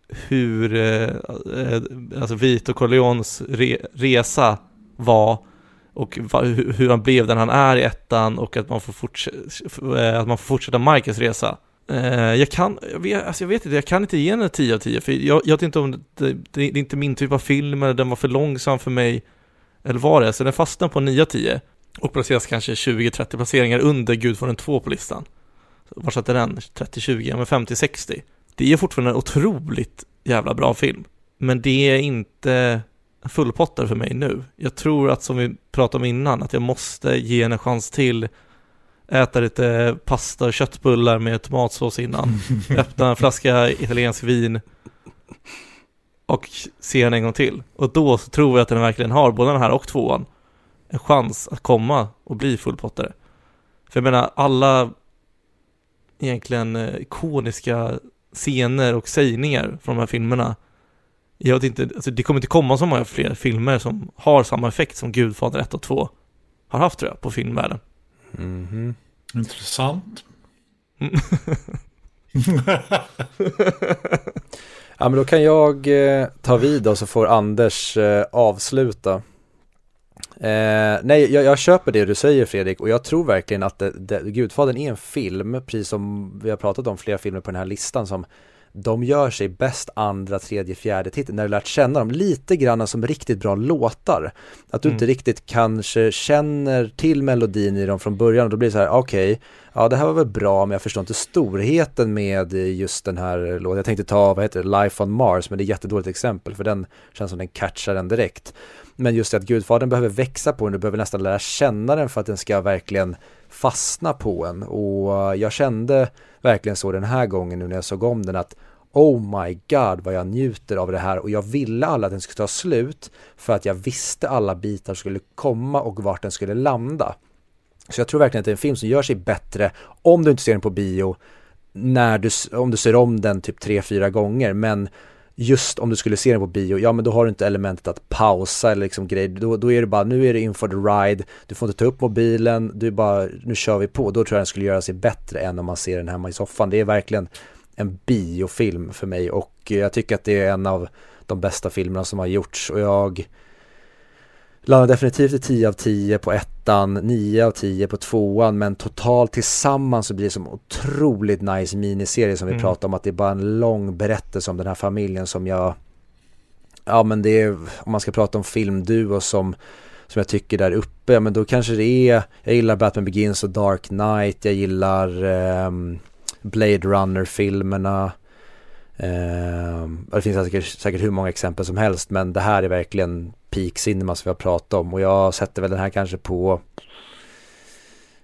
hur, eh, eh alltså Vito Corleones re, resa var och va, hur, han blev den han är i ettan och att man får, forts- eh, att man får fortsätta Marcus resa. Eh, jag kan, jag vet, alltså jag vet inte, jag kan inte ge den en 10 av 10 för jag, jag vet inte om det, det, det är inte min typ av film eller den var för långsam för mig eller vad det så den fastnar på 9 av 10 och placeras kanske 20-30 placeringar under Gudfadern 2 på listan. Var satte den? 30-20, ja men 50-60. Det är fortfarande en otroligt jävla bra film, men det är inte en fullpottare för mig nu. Jag tror att som vi pratade om innan, att jag måste ge en chans till äta lite pasta och köttbullar med tomatsås innan, öppna en flaska italiensk vin och se den en gång till. Och då så tror jag att den verkligen har, både den här och tvåan, en chans att komma och bli fullpottare. För jag menar, alla egentligen eh, ikoniska scener och sägningar från de här filmerna jag vet inte, alltså det kommer inte komma så många fler filmer som har samma effekt som Gudfader 1 och 2 har haft tror jag, på filmvärlden. Mhm. Intressant. Ja men då kan jag eh, ta vid och så får Anders eh, avsluta. Eh, nej, jag, jag köper det du säger Fredrik och jag tror verkligen att det, det, Gudfadern är en film, precis som vi har pratat om flera filmer på den här listan som de gör sig bäst andra, tredje, fjärde titeln när du lärt känna dem lite grann som riktigt bra låtar. Att du Mm. inte riktigt kanske känner till melodin i dem från början och då blir det så här, okej, ja det här var väl bra men jag förstår inte storheten med just den här låten. Jag tänkte ta, vad heter det, Life on Mars men det är ett jättedåligt exempel för den känns som den catchar den direkt. Men just det att Gudfadern behöver växa på en, du behöver nästan lära känna den för att den ska verkligen fastna på en och jag kände verkligen så den här gången nu när jag såg om den att Oh my god vad jag njuter av det här. Och jag ville alla att den skulle ta slut för att jag visste alla bitar skulle komma och vart den skulle landa. Så jag tror verkligen att det är en film som gör sig bättre om du inte ser den på bio när du, om du ser om den typ tre fyra gånger. Men just om du skulle se den på bio, ja men då har du inte elementet att pausa eller liksom grej, då, då är det bara, nu är det in for the ride, du får inte ta upp mobilen, du bara, nu kör vi på, då tror jag den skulle göra sig bättre än om man ser den hemma i soffan. Det är verkligen en biofilm för mig och jag tycker att det är en av de bästa filmerna som har gjorts och jag landar definitivt i 10 av 10 på ettan, 9 av 10 på tvåan men totalt tillsammans så blir det som otroligt nice miniserie som vi Mm. pratade om att det är bara en lång berättelse om den här familjen som jag ja men det är, om man ska prata om filmduo som, som jag tycker där uppe, men då kanske det är, jag gillar Batman Begins och Dark Knight, jag gillar eh, Blade Runner-filmerna. Eh, det finns säkert, säkert hur många exempel som helst men det här är verkligen peak cinema som vi har pratat om och jag sätter väl den här kanske på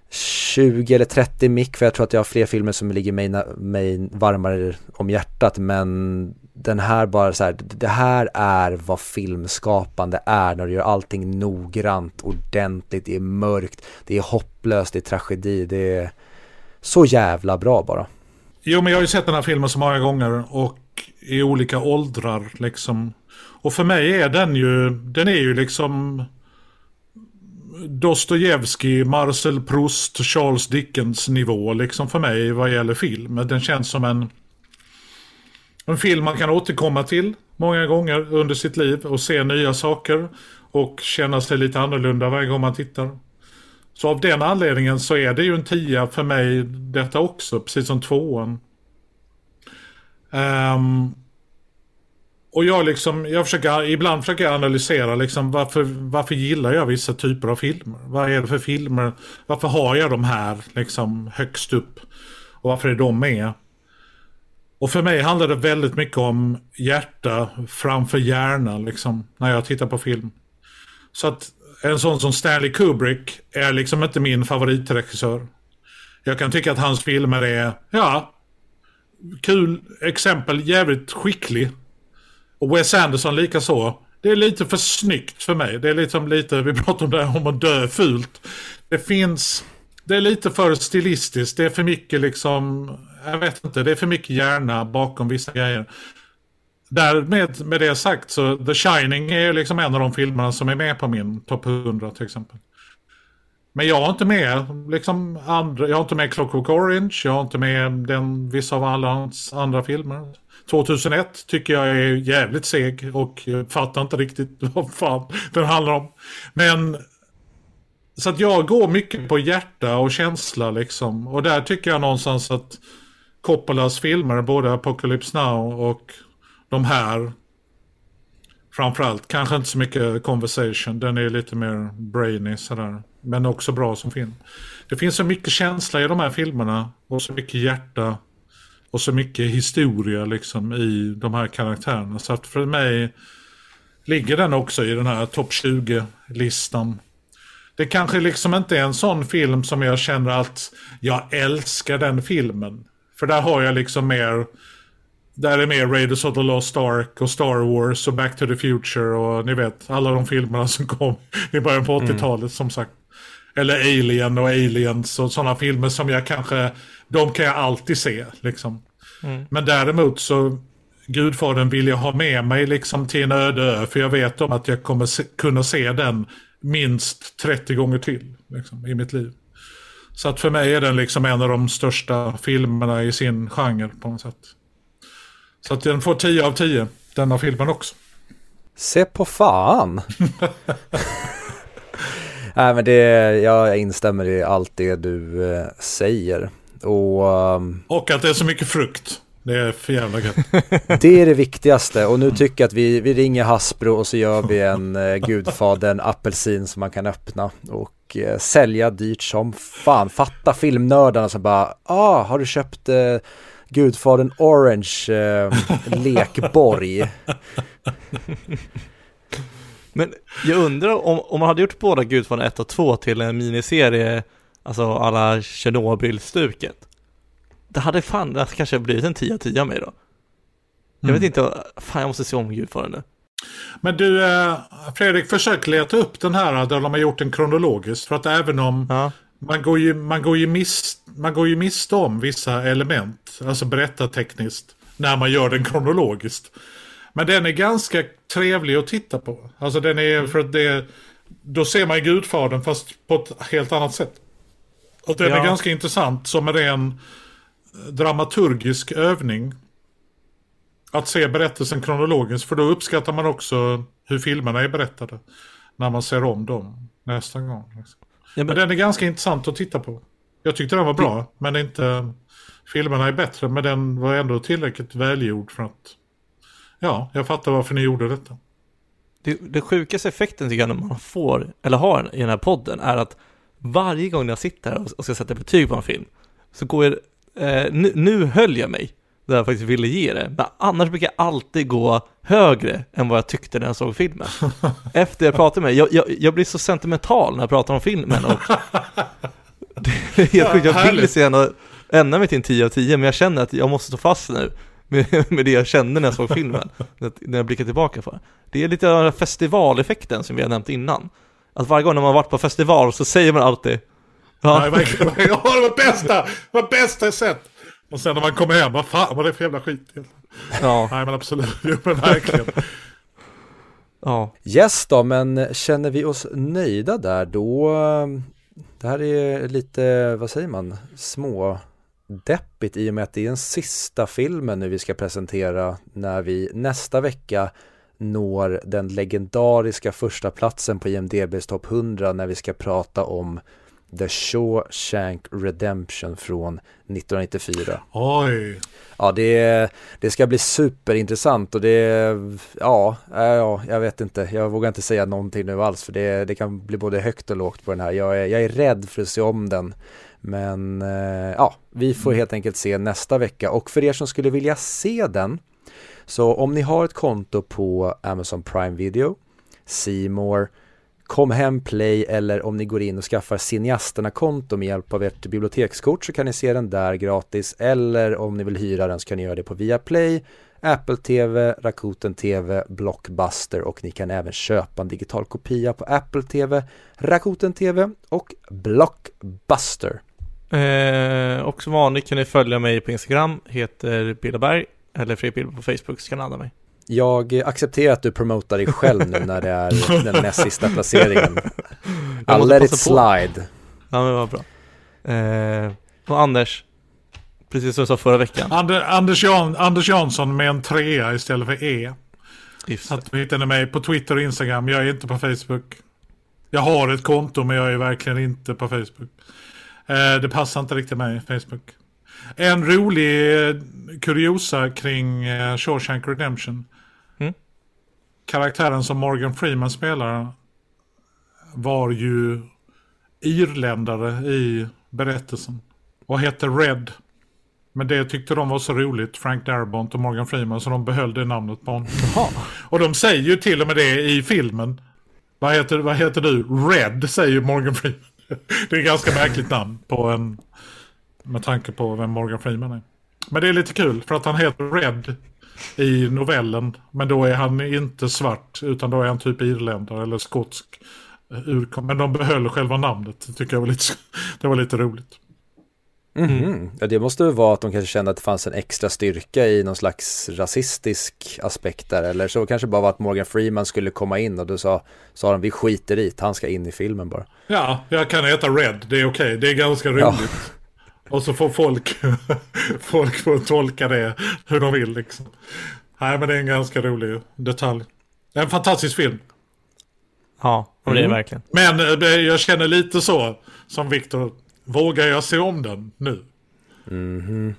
20 eller 30 mick för jag tror att jag har fler filmer som ligger mig, mig varmare om hjärtat men den här bara så här, det här är vad filmskapande är när du gör allting noggrant, ordentligt, det är mörkt, det är hopplöst, det är tragedi, det är så jävla bra bara. Jo, men jag har ju sett den här filmen så många gånger och i olika åldrar liksom. Och för mig är den ju, den är ju liksom Dostojevskij, Marcel Proust, Charles Dickens nivå liksom för mig vad gäller film. Den känns som en, en film man kan återkomma till många gånger under sitt liv och se nya saker och känna sig lite annorlunda varje gång man tittar. Så av den anledningen så är det ju en tia för mig detta också, precis som tvåan. Um, och jag liksom, jag försöker, ibland försöker jag analysera liksom varför, varför gillar jag vissa typer av filmer? Vad är det för filmer? Varför har jag de här liksom högst upp? Och varför är de med? Och för mig handlar det väldigt mycket om hjärta framför hjärna liksom, när jag tittar på film. Så att en sån som Stanley Kubrick är liksom inte min favoritregissör. Jag kan tycka att hans filmer är, ja, kul exempel, jävligt skicklig. Och Wes Anderson lika så. Det är lite för snyggt för mig. Det är liksom lite, vi pratar om det här om att dö fult. Det finns, det är lite för stilistiskt. Det är för mycket liksom, jag vet inte, det är för mycket hjärna bakom vissa grejer. Därmed med det sagt så The Shining är liksom en av de filmerna som är med på min topp 100 till exempel. Men jag har inte med liksom andra, jag har inte med Clockwork Orange, jag har inte med den, vissa av alla hans andra filmer. 2001 tycker jag är jävligt seg och jag fattar inte riktigt vad fan den handlar om. Men så att jag går mycket på hjärta och känsla liksom. Och där tycker jag någonstans att Coppolas filmer, både Apocalypse Now och de här framförallt, kanske inte så mycket conversation, den är lite mer brainy sådär. Men också bra som film. Det finns så mycket känsla i de här filmerna och så mycket hjärta och så mycket historia liksom i de här karaktärerna. Så att för mig ligger den också i den här topp 20-listan. Det kanske liksom inte är en sån film som jag känner att jag älskar den filmen. För där har jag liksom mer, där är mer Raiders of the Lost Ark och Star Wars och Back to the Future och ni vet alla de filmerna som kom i början på 80-talet mm. som sagt. Eller Alien och Aliens och sådana filmer som jag kanske, de kan jag alltid se liksom. Mm. Men däremot så, Gudfadern vill jag ha med mig liksom till en öde ö, för jag vet om att jag kommer se, kunna se den minst 30 gånger till liksom, i mitt liv. Så att för mig är den liksom en av de största filmerna i sin genre på något sätt. Så att den får 10 av 10, denna filmen också. Se på fan! Nej men det, jag instämmer i allt det du eh, säger. Och, um, och att det är så mycket frukt. Det är för jävla gött. det är det viktigaste och nu tycker jag att vi, vi ringer Hasbro och så gör vi en eh, Gudfadern apelsin som man kan öppna och eh, sälja dyrt som fan. Fatta filmnördarna som bara, ah, har du köpt eh, Gudfadern Orange eh, lekborg? Men jag undrar om, om man hade gjort båda Gudfadern 1 och 2 till en miniserie, alltså alla Tjernobyl-stuket. Det hade fan det kanske blivit en 10 av 10 av mig då. Jag vet mm. inte, fan jag måste se om Gudfadern nu. Men du, eh, Fredrik, försök leta upp den här där de har gjort den kronologiskt. För att även om ja. Man, går ju, man, går ju miss, man går ju miste om vissa element, alltså berättartekniskt, när man gör den kronologiskt. Men den är ganska trevlig att titta på. Alltså den är, för att det, då ser man Gudfadern fast på ett helt annat sätt. Och den ja. är ganska intressant som en ren dramaturgisk övning. Att se berättelsen kronologiskt, för då uppskattar man också hur filmerna är berättade. När man ser om dem nästa gång. Liksom. Men... men den är ganska intressant att titta på. Jag tyckte den var bra, men inte... Filmerna är bättre, men den var ändå tillräckligt välgjord för att... Ja, jag fattar varför ni gjorde detta. det, det sjukaste effekten tycker jag man får, eller har i den här podden, är att varje gång jag sitter här och ska sätta betyg på en film, så går jag, eh, nu, nu höll jag mig där jag faktiskt ville ge det, men annars brukar jag alltid gå högre än vad jag tyckte när jag såg filmen. Efter jag pratade med jag, jag, jag blir så sentimental när jag pratar om filmen och det är helt sjukt, jag vill så gärna ändra mig till en 10 av 10, men jag känner att jag måste stå fast nu med, med det jag kände när jag såg filmen, när jag blickar tillbaka på det. Det är lite av festivaleffekten som vi har nämnt innan. Att varje gång när man varit på festival så säger man alltid. Ja, det var bästa, det var bästa jag sett. Och sen när man kommer hem, vad fan var det för jävla skit? Ja. Nej men absolut, jo men verkligen. Ja. Yes då, men känner vi oss nöjda där då? Det här är lite, vad säger man, små deppigt i och med att det är den sista filmen nu vi ska presentera när vi nästa vecka når den legendariska första platsen på IMDBs topp 100 när vi ska prata om The Shawshank Redemption från 1994. Oj! Ja, det, det ska bli superintressant och det, ja, ja, jag vet inte, jag vågar inte säga någonting nu alls för det, det kan bli både högt och lågt på den här. Jag är, jag är rädd för att se om den. Men eh, ja, vi får helt enkelt se nästa vecka och för er som skulle vilja se den så om ni har ett konto på Amazon Prime Video, Seymour, Kom hem Play eller om ni går in och skaffar Cineasterna-konto med hjälp av ert bibliotekskort så kan ni se den där gratis eller om ni vill hyra den så kan ni göra det på Viaplay, Apple TV, Rakuten TV, Blockbuster och ni kan även köpa en digital kopia på Apple TV, Rakuten TV och Blockbuster. Eh, och som vanligt kan ni följa mig på Instagram, heter Billaberg eller Fredrik Bill på Facebook så kan ni använda mig. Jag accepterar att du promotar dig själv nu när det är den näst sista placeringen. I'll let it slide. Ja men vad bra. Eh, och Anders, precis som du sa förra veckan. Ander, Anders, Jan, Anders Jansson med en trea istället för E. Just att vi hittar mig på Twitter och Instagram. Jag är inte på Facebook. Jag har ett konto men jag är verkligen inte på Facebook. Eh, det passar inte riktigt mig, Facebook. En rolig eh, kuriosa kring eh, Shawshank Redemption karaktären som Morgan Freeman spelar var ju irländare i berättelsen. Och hette Red. Men det tyckte de var så roligt, Frank Darabont och Morgan Freeman, så de behöll det namnet på honom. Och de säger ju till och med det i filmen. Vad heter, vad heter du? Red, säger Morgan Freeman. Det är ett ganska märkligt namn på en... Med tanke på vem Morgan Freeman är. Men det är lite kul för att han heter Red i novellen. Men då är han inte svart utan då är han typ irländare eller skotsk. Men de behöll själva namnet. Det tycker jag var lite, det var lite roligt. Mm -hmm. Ja, det måste vara att de kanske kände att det fanns en extra styrka i någon slags rasistisk aspekt där. Eller så kanske bara var att Morgan Freeman skulle komma in och då sa, sa de vi skiter i han ska in i filmen bara. Ja, jag kan heta Red, det är okej, okay. det är ganska roligt. Ja. Och så får folk, folk får tolka det hur de vill liksom. Nej men det är en ganska rolig detalj. Det är en fantastisk film. Ja, och det är mm. verkligen. Men eh, jag känner lite så som Viktor. Vågar jag se om den nu? Mm -hmm.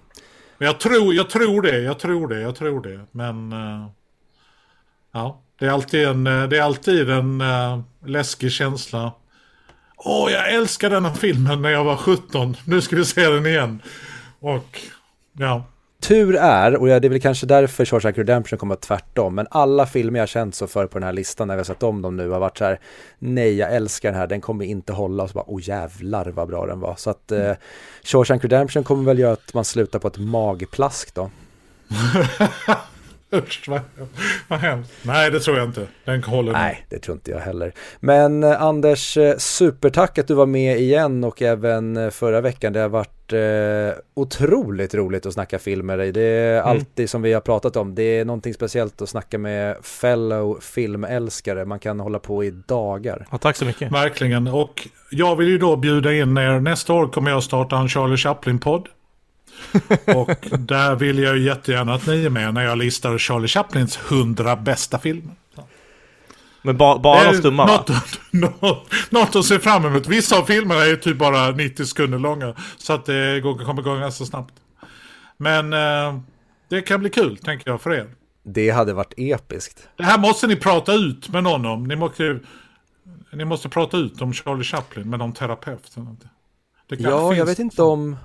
jag tror, jag tror det, jag tror det, jag tror det. Men uh, ja, det är alltid en, eh, det är alltid en uh, läskig känsla Åh, jag älskar denna filmen när jag var 17. Nu ska vi se den igen. Och, ja. Tur är, och det är väl kanske därför Shawshank Redemption kommer tvärtom, men alla filmer jag känt så för på den här listan när vi har sett om dem nu har varit så här, nej jag älskar den här, den kommer inte hålla, och så bara, oh jävlar vad bra den var. Så att eh, Shawshank Redemption kommer väl göra att man slutar på ett magplask då. Usch, vad, vad hemskt. Nej, det tror jag inte. Den håller Nej, det tror inte jag heller. Men eh, Anders, eh, supertack att du var med igen och även eh, förra veckan. Det har varit eh, otroligt roligt att snacka film med dig. Det är mm. alltid som vi har pratat om. Det är någonting speciellt att snacka med fellow filmälskare. Man kan hålla på i dagar. Ja, tack så mycket. Verkligen. Och jag vill ju då bjuda in er. Nästa år kommer jag starta en Charlie Chaplin-podd. Och där vill jag jättegärna att ni är med när jag listar Charlie Chaplins hundra bästa filmer. Men ba bara de stumma något, något, något att se fram emot. Vissa av filmerna är typ bara 90 sekunder långa. Så att det kommer gå ganska snabbt. Men eh, det kan bli kul, tänker jag, för er. Det hade varit episkt. Det här måste ni prata ut med någon om. Ni måste, ni måste prata ut om Charlie Chaplin med någon terapeut. Det ja, jag vet inte om,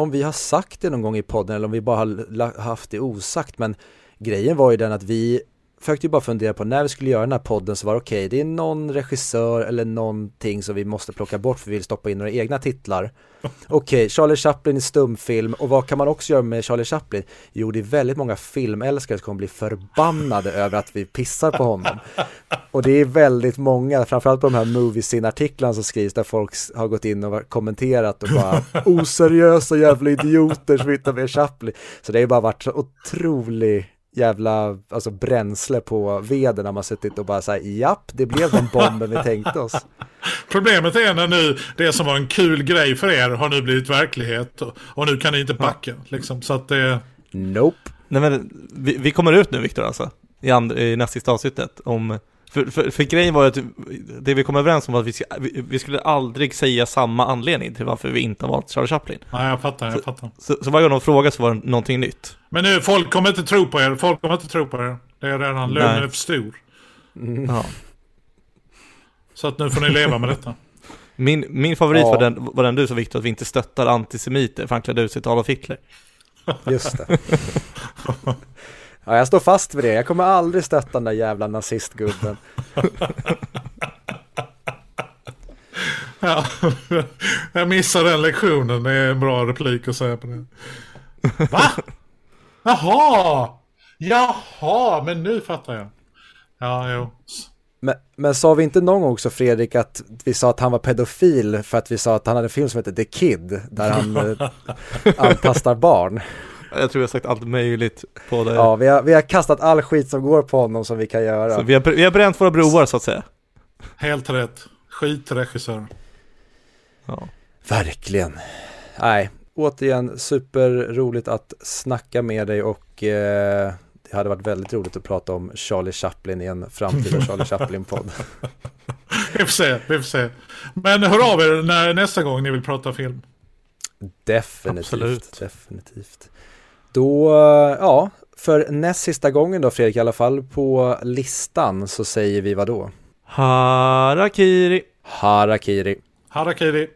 om vi har sagt det någon gång i podden eller om vi bara har haft det osagt. Men grejen var ju den att vi försökte ju bara fundera på när vi skulle göra den här podden så var det okej, okay, det är någon regissör eller någonting som vi måste plocka bort för vi vill stoppa in några egna titlar. Okej, okay, Charlie Chaplin i stumfilm och vad kan man också göra med Charlie Chaplin? Jo, det är väldigt många filmälskare som kommer bli förbannade över att vi pissar på honom. Och det är väldigt många, framförallt på de här Moviesin-artiklarna som skrivs där folk har gått in och kommenterat och bara oseriösa jävla idioter som hittar med Chaplin. Så det har bara varit så otroligt jävla alltså bränsle på veden när man suttit och bara säger japp, det blev den bomben vi tänkte oss. Problemet är när nu det som var en kul grej för er har nu blivit verklighet och, och nu kan ni inte backa. Liksom, så att det... Nope. Nej men vi, vi kommer ut nu Viktor alltså, i, and, i nästa sista avsnittet om för, för, för, grejen var ju att det vi kom överens om var att vi, ska, vi, vi, skulle aldrig säga samma anledning till varför vi inte har valt Charlie Chaplin. Nej, jag fattar, jag så, fattar. Så, så varje gång de frågar så var det någonting nytt. Men nu, folk kommer inte tro på er. Folk kommer inte tro på er. Det är redan, lönen är för stor. Mm. Ja. Så att nu får ni leva med detta. Min, min favorit ja. var, den, var den du sa Viktor, att vi inte stöttar antisemiter för han klädde ut sig till Adolf Hitler. Just det. Ja, jag står fast vid det. Jag kommer aldrig stötta den där jävla nazistgubben. ja, jag missar den lektionen. Det är en bra replik att säga på det. Va? Jaha! Jaha, men nu fattar jag. Ja, jo. Men, men sa vi inte någon gång också Fredrik att vi sa att han var pedofil för att vi sa att han hade en film som heter The Kid där han eh, antastar barn? Jag tror jag har sagt allt möjligt på det. Ja, vi har, vi har kastat all skit som går på honom som vi kan göra. Så vi har, vi har bränt våra broar så att säga. Helt rätt. Skitregissör. Ja. Verkligen. Nej, återigen superroligt att snacka med dig och eh, det hade varit väldigt roligt att prata om Charlie Chaplin i en framtida Charlie Chaplin-podd. vi får se, vi får se. Men hör av er när, nästa gång ni vill prata film. Definitivt, Absolut. definitivt. Då, ja, för näst sista gången då Fredrik, i alla fall på listan så säger vi vad då? Harakiri. Harakiri. Harakiri.